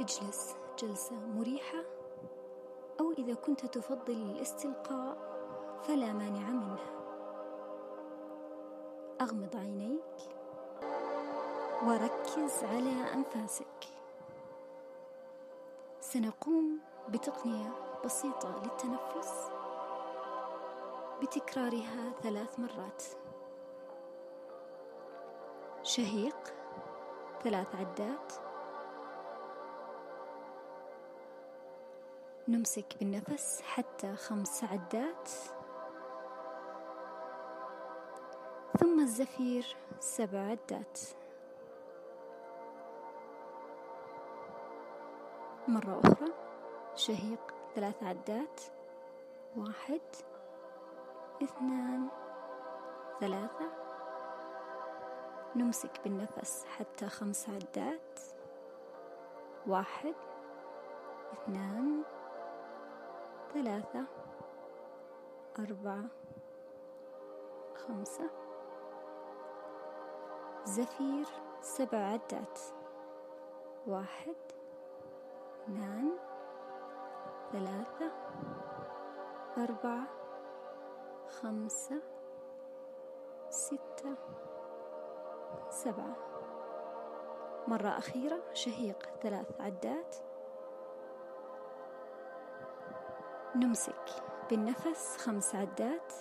اجلس جلسة مريحة أو إذا كنت تفضل الاستلقاء فلا مانع منه أغمض عينيك وركز على أنفاسك. سنقوم بتقنية بسيطة للتنفس. بتكرارها ثلاث مرات. شهيق ثلاث عدات. نمسك بالنفس حتى خمس عدات. ثم الزفير سبع عدات. مرة أخرى. شهيق ثلاث عدات. واحد. اثنان. ثلاثة. نمسك بالنفس حتى خمس عدات. واحد. اثنان. ثلاثة. أربعة. خمسة. زفير سبع عدات. واحد. اثنان ثلاثة أربعة خمسة ستة سبعة. مرة أخيرة شهيق ثلاث عدات. نمسك بالنفس خمس عدات.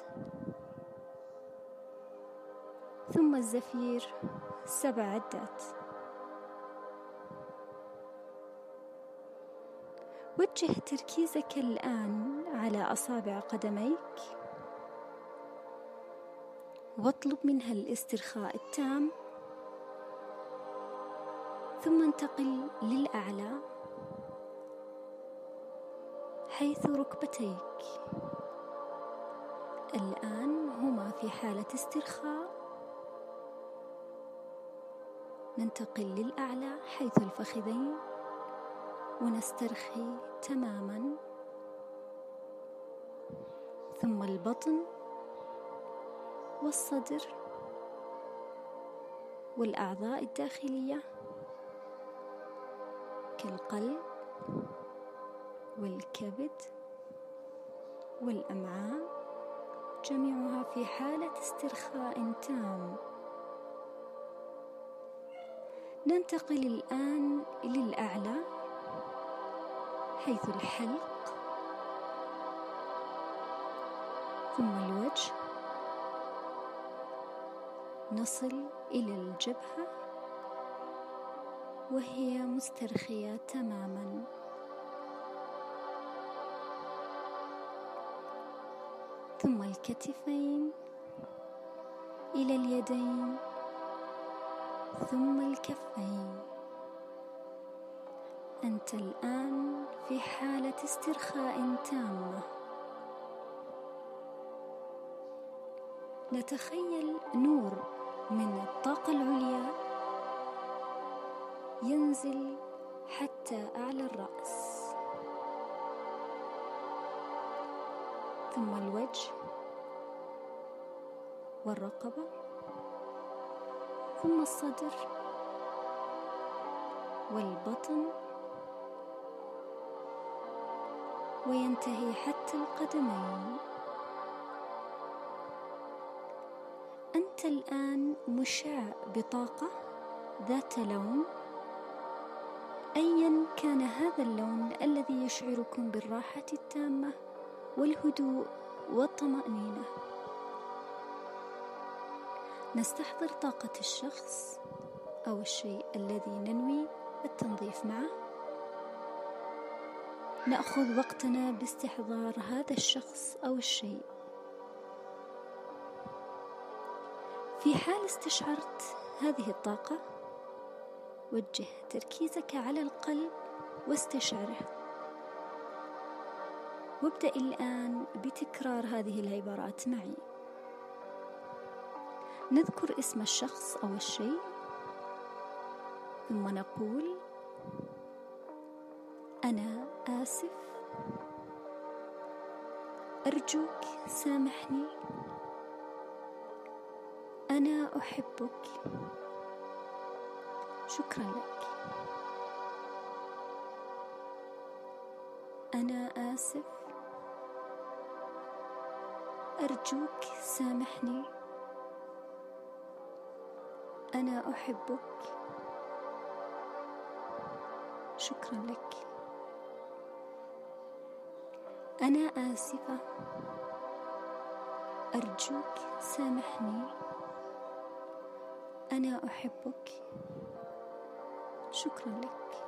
ثم الزفير سبع عدات. وجه تركيزك الآن على أصابع قدميك. واطلب منها الاسترخاء التام. ثم انتقل للأعلى حيث ركبتيك. الآن هما في حالة استرخاء. ننتقل للأعلى حيث الفخذين. ونسترخي تماما. ثم البطن والصدر والأعضاء الداخلية كالقلب والكبد والأمعاء جميعها في حالة استرخاء تام. ننتقل الآن للأعلى. حيث الحلق ثم الوجه نصل إلى الجبهة وهي مسترخية تماما. ثم الكتفين إلى اليدين ثم الكفين. أنت الآن في حالة استرخاء تامة. نتخيل نور من الطاقة العليا ينزل حتى أعلى الرأس. ثم الوجه والرقبة. ثم الصدر والبطن. وينتهي حتى القدمين. أنت الآن مشع بطاقة ذات لون. أيا كان هذا اللون الذي يشعركم بالراحة التامة والهدوء والطمأنينة. نستحضر طاقة الشخص أو الشيء الذي ننوي التنظيف معه. نأخذ وقتنا باستحضار هذا الشخص أو الشيء. في حال استشعرت هذه الطاقة وجه تركيزك على القلب واستشعره. وابدأ الآن بتكرار هذه العبارات معي. نذكر اسم الشخص أو الشيء ثم نقول أنا آسف. أرجوك سامحني. أنا أحبك. شكرا لك. أنا آسف. أرجوك سامحني. أنا أحبك. شكرا لك. أنا آسفة. أرجوك سامحني. أنا أحبك. شكرا لك.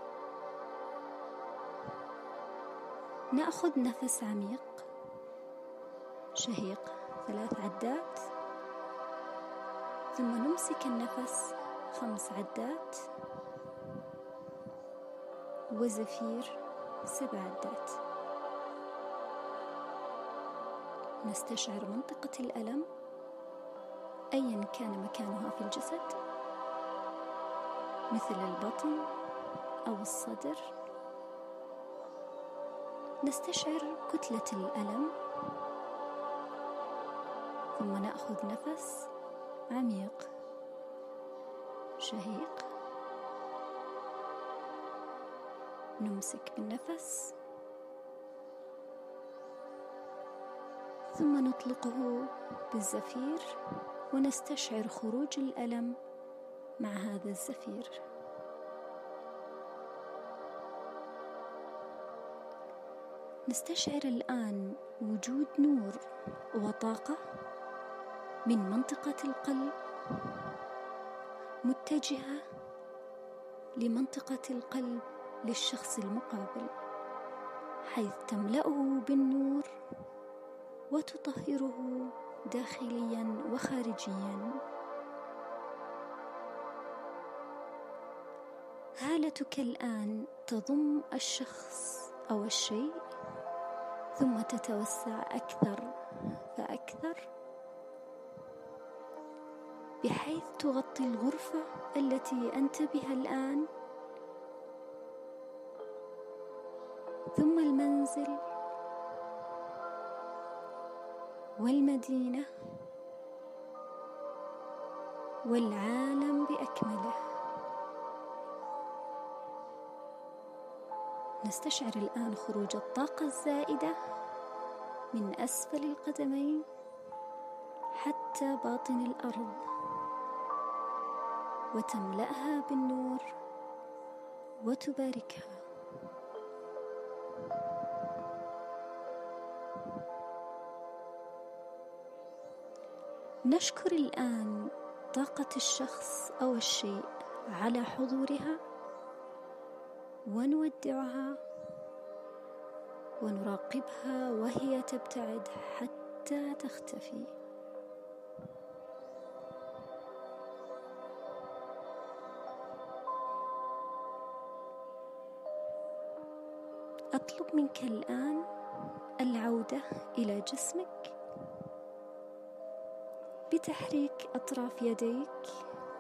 نأخذ نفس عميق. شهيق ثلاث عدات. ثم نمسك النفس خمس عدات. وزفير سبع عدات. نستشعر منطقة الألم أيا كان مكانها في الجسد مثل البطن أو الصدر. نستشعر كتلة الألم ثم نأخذ نفس عميق شهيق. نمسك بالنفس. ثم نطلقه بالزفير ونستشعر خروج الألم مع هذا الزفير. نستشعر الآن وجود نور وطاقة من منطقة القلب متجهة لمنطقة القلب للشخص المقابل حيث تملأه بالنور وتطهره داخليا وخارجيا. هالتك الآن تضم الشخص أو الشيء ثم تتوسع أكثر فأكثر بحيث تغطي الغرفة التي أنت بها الآن. ثم المنزل والمدينة والعالم بأكمله. نستشعر الآن خروج الطاقة الزائدة من أسفل القدمين حتى باطن الأرض وتملأها بالنور وتباركها. نشكر الآن طاقة الشخص أو الشيء على حضورها ونودعها ونراقبها وهي تبتعد حتى تختفي. أطلب منك الآن العودة إلى جسمك. بتحريك أطراف يديك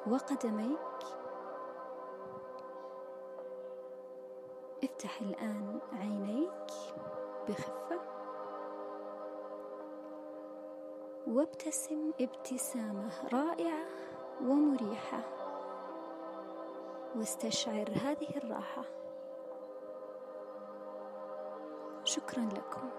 وقدميك. افتح الآن عينيك بخفة. وابتسم ابتسامة رائعة ومريحة. واستشعر هذه الراحة. شكرا لكم.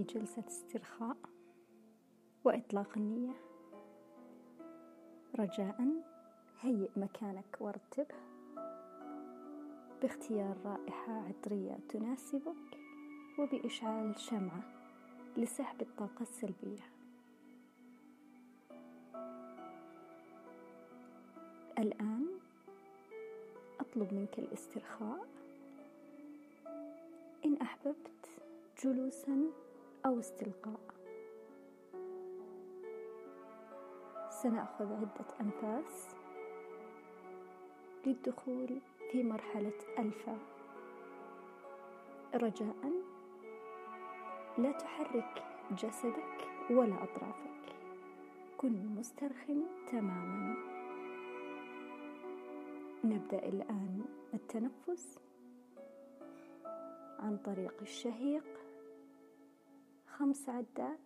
في جلسة استرخاء وإطلاق النية. رجاء هيئ مكانك وارتبه. باختيار رائحة عطرية تناسبك وبإشعال شمعة لسحب الطاقة السلبية. الآن أطلب منك الاسترخاء. إن أحببت جلوسا أو استلقاء. سنأخذ عدة أنفاس للدخول في مرحلة ألفا. رجاء لا تحرك جسدك ولا أطرافك. كن مسترخٍ تماما. نبدأ الآن التنفس عن طريق الشهيق. خمس عدات.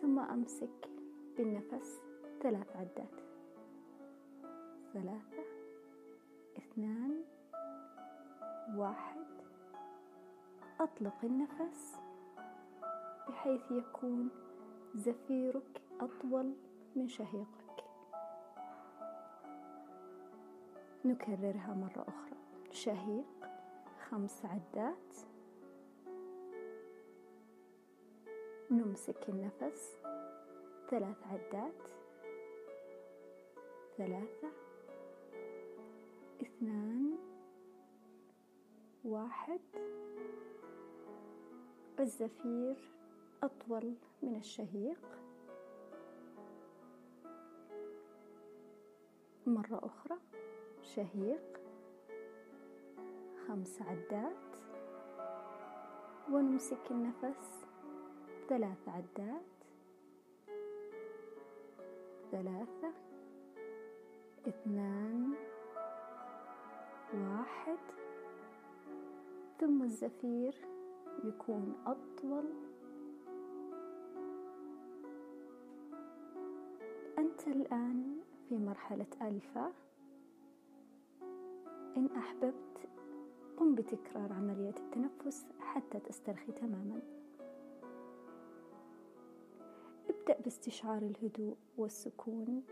ثم أمسك بالنفس ثلاث عدات. ثلاثة اثنان واحد. أطلق النفس بحيث يكون زفيرك أطول من شهيقك. نكررها مرة أخرى. شهيق خمس عدات. نمسك النفس. ثلاث عدات. ثلاثة. اثنان. واحد. الزفير أطول من الشهيق. مرة أخرى. شهيق. خمس عدات. ونمسك النفس. ثلاث عدات. ثلاثة اثنان واحد. ثم الزفير يكون أطول. أنت الآن في مرحلة ألفا. إن أحببت قم بتكرار عملية التنفس حتى تسترخي تماما. ابدأ باستشعار الهدوء والسكون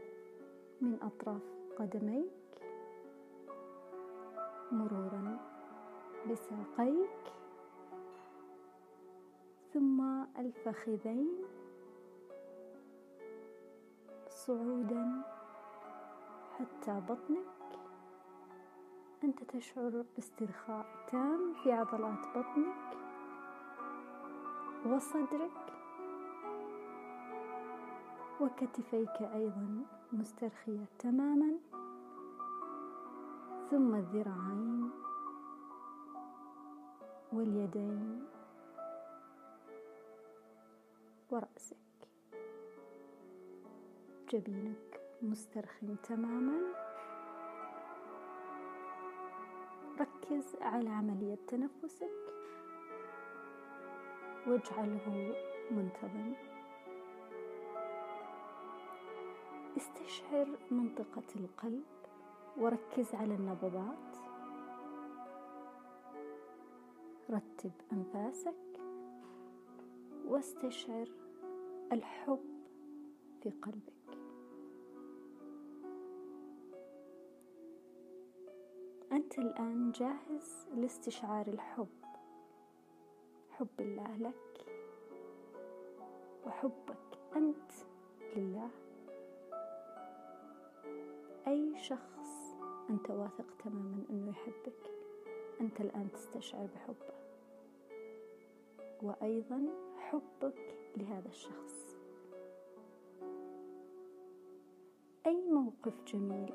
من أطراف قدميك مرورا بساقيك ثم الفخذين صعودا حتى بطنك. أنت تشعر باسترخاء تام في عضلات بطنك وصدرك. وكتفيك أيضا مسترخية تماما. ثم الذراعين واليدين ورأسك. جبينك مسترخٍ تماما. ركز على عملية تنفسك. واجعله منتظم. استشعر منطقة القلب وركز على النبضات. رتب أنفاسك واستشعر الحب في قلبك. أنت الآن جاهز لاستشعار الحب حب الله لك وحبك أنت لله. أي شخص أنت واثق تماما أنه يحبك أنت الآن تستشعر بحبه. وأيضا حبك لهذا الشخص. أي موقف جميل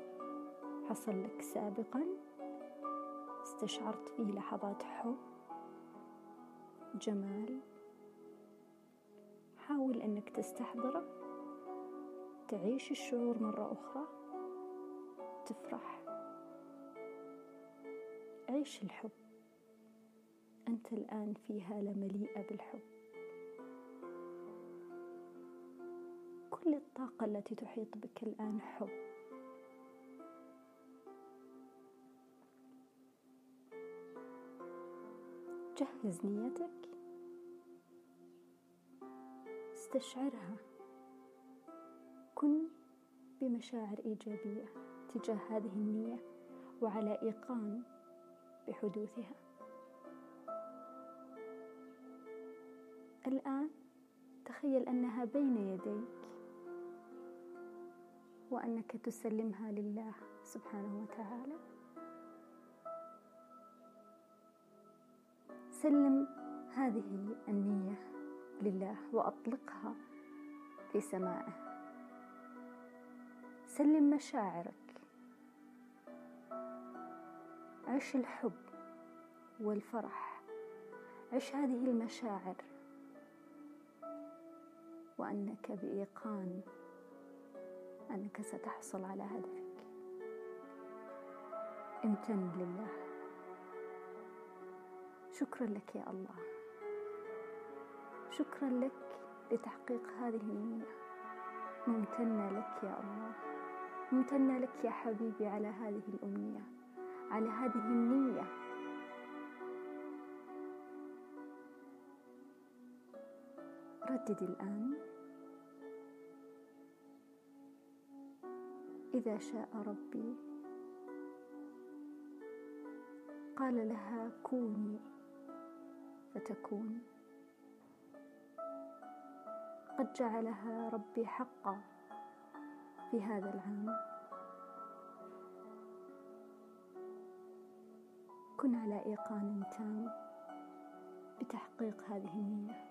حصل لك سابقا؟ استشعرت فيه لحظات حب؟ جمال؟ حاول أنك تستحضره. تعيش الشعور مرة أخرى. تفرح. عيش الحب. أنت الآن في هالة مليئة بالحب. كل الطاقة التي تحيط بك الآن حب. جهز نيتك. استشعرها. كن بمشاعر إيجابية. تجاه هذه النية وعلى إيقان بحدوثها. الآن تخيل أنها بين يديك وأنك تسلمها لله سبحانه وتعالى. سلم هذه النية لله وأطلقها في سمائه سلم مشاعرك عش الحب والفرح. عش هذه المشاعر. وأنك بإيقان أنك ستحصل على هدفك. امتن لله. شكرا لك يا الله. شكرا لك لتحقيق هذه النية. ممتنة لك يا الله. ممتنة لك يا حبيبي على هذه الأمنية. على هذه النية. ردد الآن. إذا شاء ربي. قال لها كوني فتكون. قد جعلها ربي حقا في هذا العام. كن على إيقان تام بتحقيق هذه النية.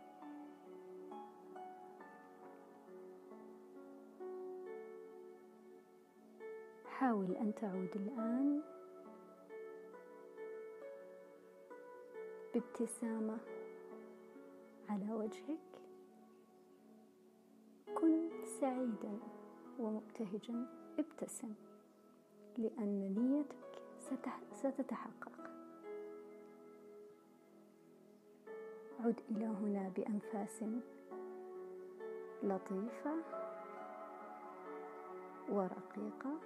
حاول أن تعود الآن بابتسامة على وجهك. كن سعيدا ومبتهجا. ابتسم لأن نيتك ستتحقق. عد إلى هنا بأنفاس لطيفة ورقيقة.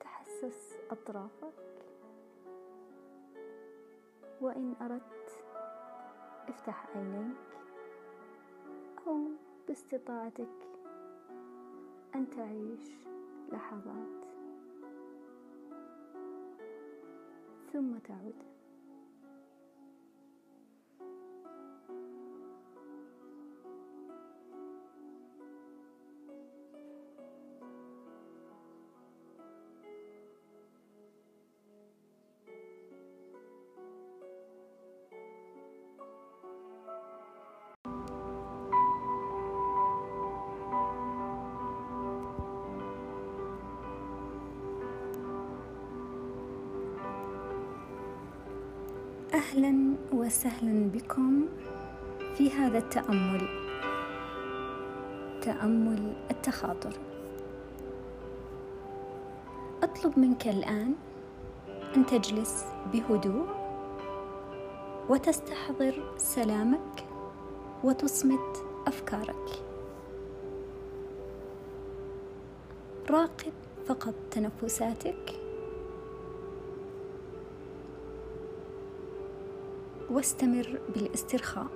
تحسس أطرافك. وإن أردت افتح عينيك. أو باستطاعتك أن تعيش لحظات. ثم تعود. وسهلا بكم في هذا التأمل تأمل التخاطر. أطلب منك الآن أن تجلس بهدوء وتستحضر سلامك وتصمت أفكارك. راقب فقط تنفساتك. واستمر بالاسترخاء.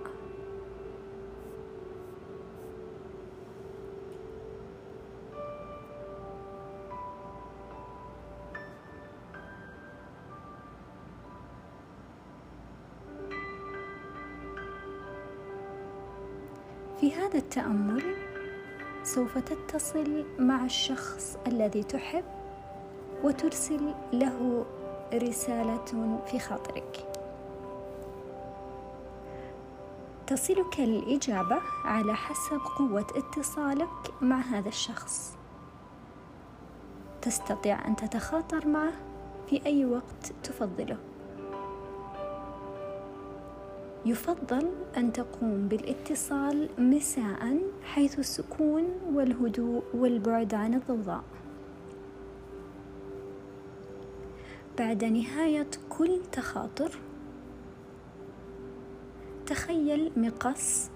في هذا التأمل سوف تتصل مع الشخص الذي تحب وترسل له رسالة في خاطرك. تصلك الإجابة على حسب قوة اتصالك مع هذا الشخص. تستطيع أن تتخاطر معه في أي وقت تفضله. يفضل أن تقوم بالاتصال مساء حيث السكون والهدوء والبعد عن الضوضاء. بعد نهاية كل تخاطر تخيل مقص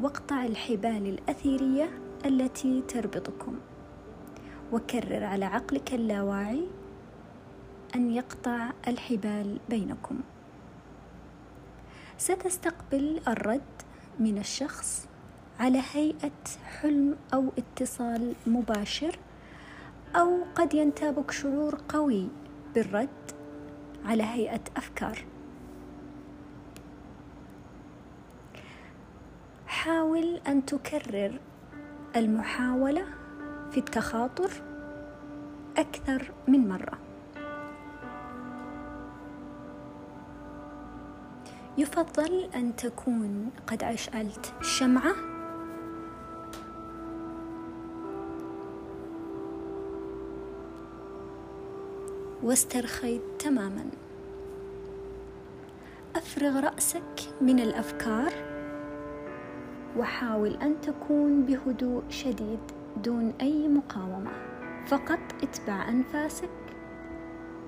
واقطع الحبال الأثيرية التي تربطكم. وكرر على عقلك اللاواعي أن يقطع الحبال بينكم. ستستقبل الرد من الشخص على هيئة حلم أو اتصال مباشر أو قد ينتابك شعور قوي بالرد على هيئة أفكار. حاول أن تكرر المحاولة في التخاطر أكثر من مرة. يفضل أن تكون قد أشعلت شمعة واسترخيت تماما. أفرغ رأسك من الأفكار. وحاول أن تكون بهدوء شديد دون أي مقاومة. فقط اتبع أنفاسك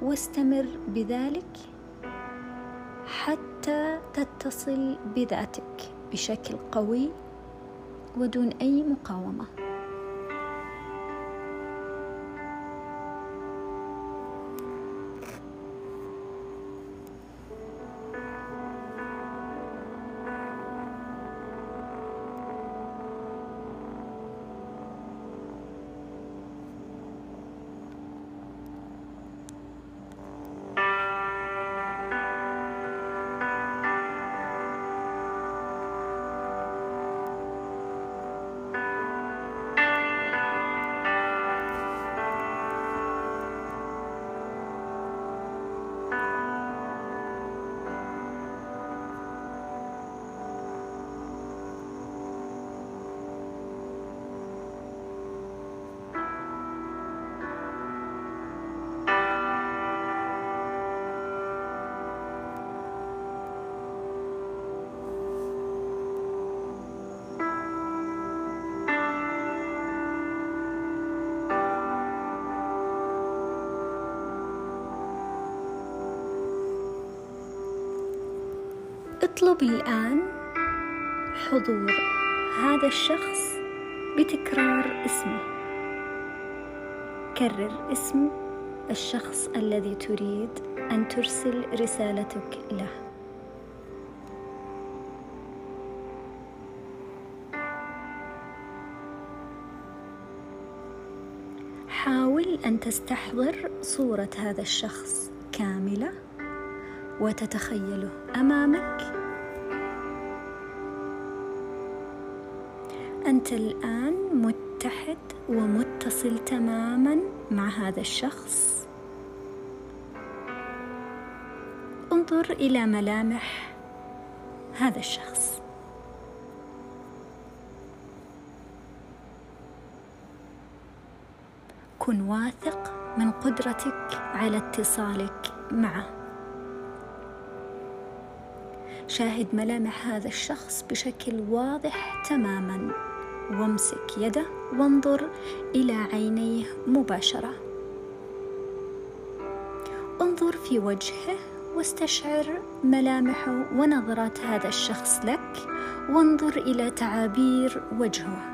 واستمر بذلك حتى تتصل بذاتك بشكل قوي ودون أي مقاومة. اطلب الآن حضور هذا الشخص بتكرار اسمه. كرر اسم الشخص الذي تريد أن ترسل رسالتك له. حاول أن تستحضر صورة هذا الشخص كاملة وتتخيله أمامك. أنت الآن متحد ومتصل تماما مع هذا الشخص. انظر إلى ملامح هذا الشخص. كن واثق من قدرتك على اتصالك معه. شاهد ملامح هذا الشخص بشكل واضح تماما. وامسك يده وانظر إلى عينيه مباشرة. انظر في وجهه واستشعر ملامحه ونظرات هذا الشخص لك وانظر إلى تعابير وجهه.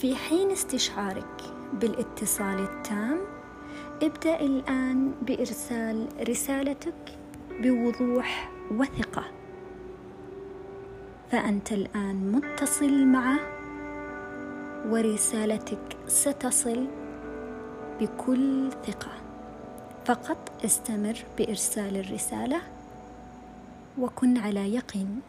في حين استشعارك بالاتصال التام ابدأ الآن بإرسال رسالتك بوضوح وثقة. فأنت الآن متصل معه ورسالتك ستصل بكل ثقة. فقط استمر بإرسال الرسالة وكن على يقين.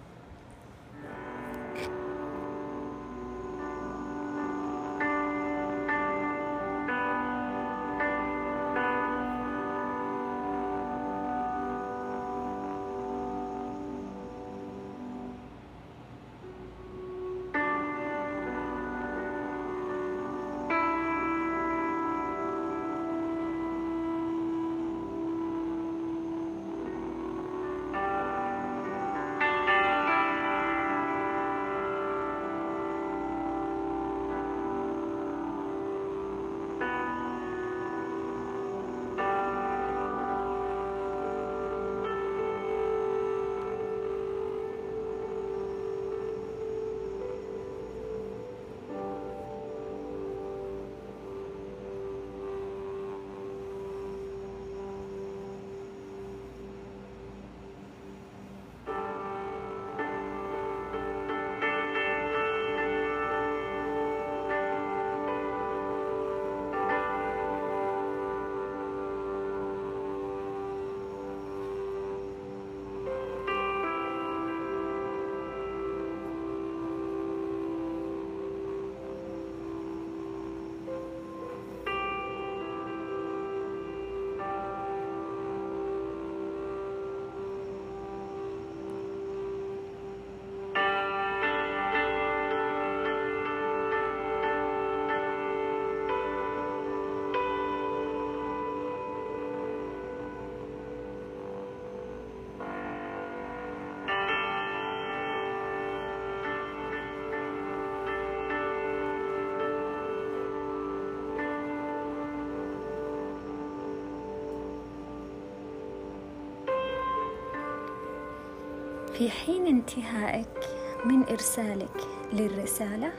في حين انتهائك من إرسالك للرسالة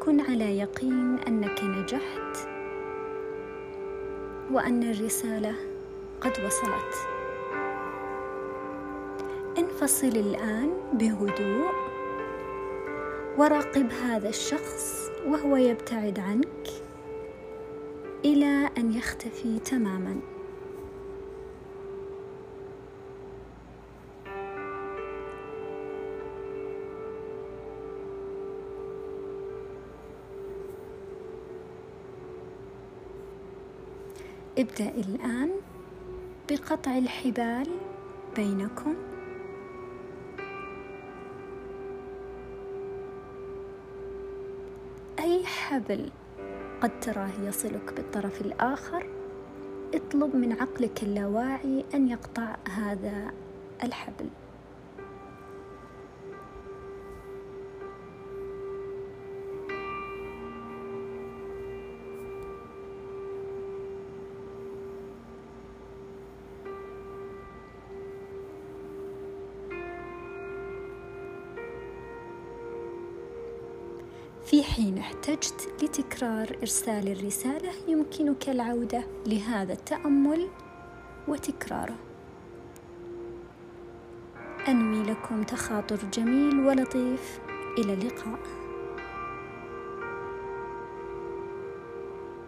كن على يقين أنك نجحت وأن الرسالة قد وصلت. انفصل الآن بهدوء وراقب هذا الشخص وهو يبتعد عنك إلى أن يختفي تماما. ابدأ الآن بقطع الحبال بينكم. أي حبل قد تراه يصلك بالطرف الآخر اطلب من عقلك اللاواعي أن يقطع هذا الحبل. احتجت لتكرار إرسال الرسالة يمكنك العودة لهذا التأمل وتكراره. أنوي لكم تخاطر جميل ولطيف. إلى اللقاء.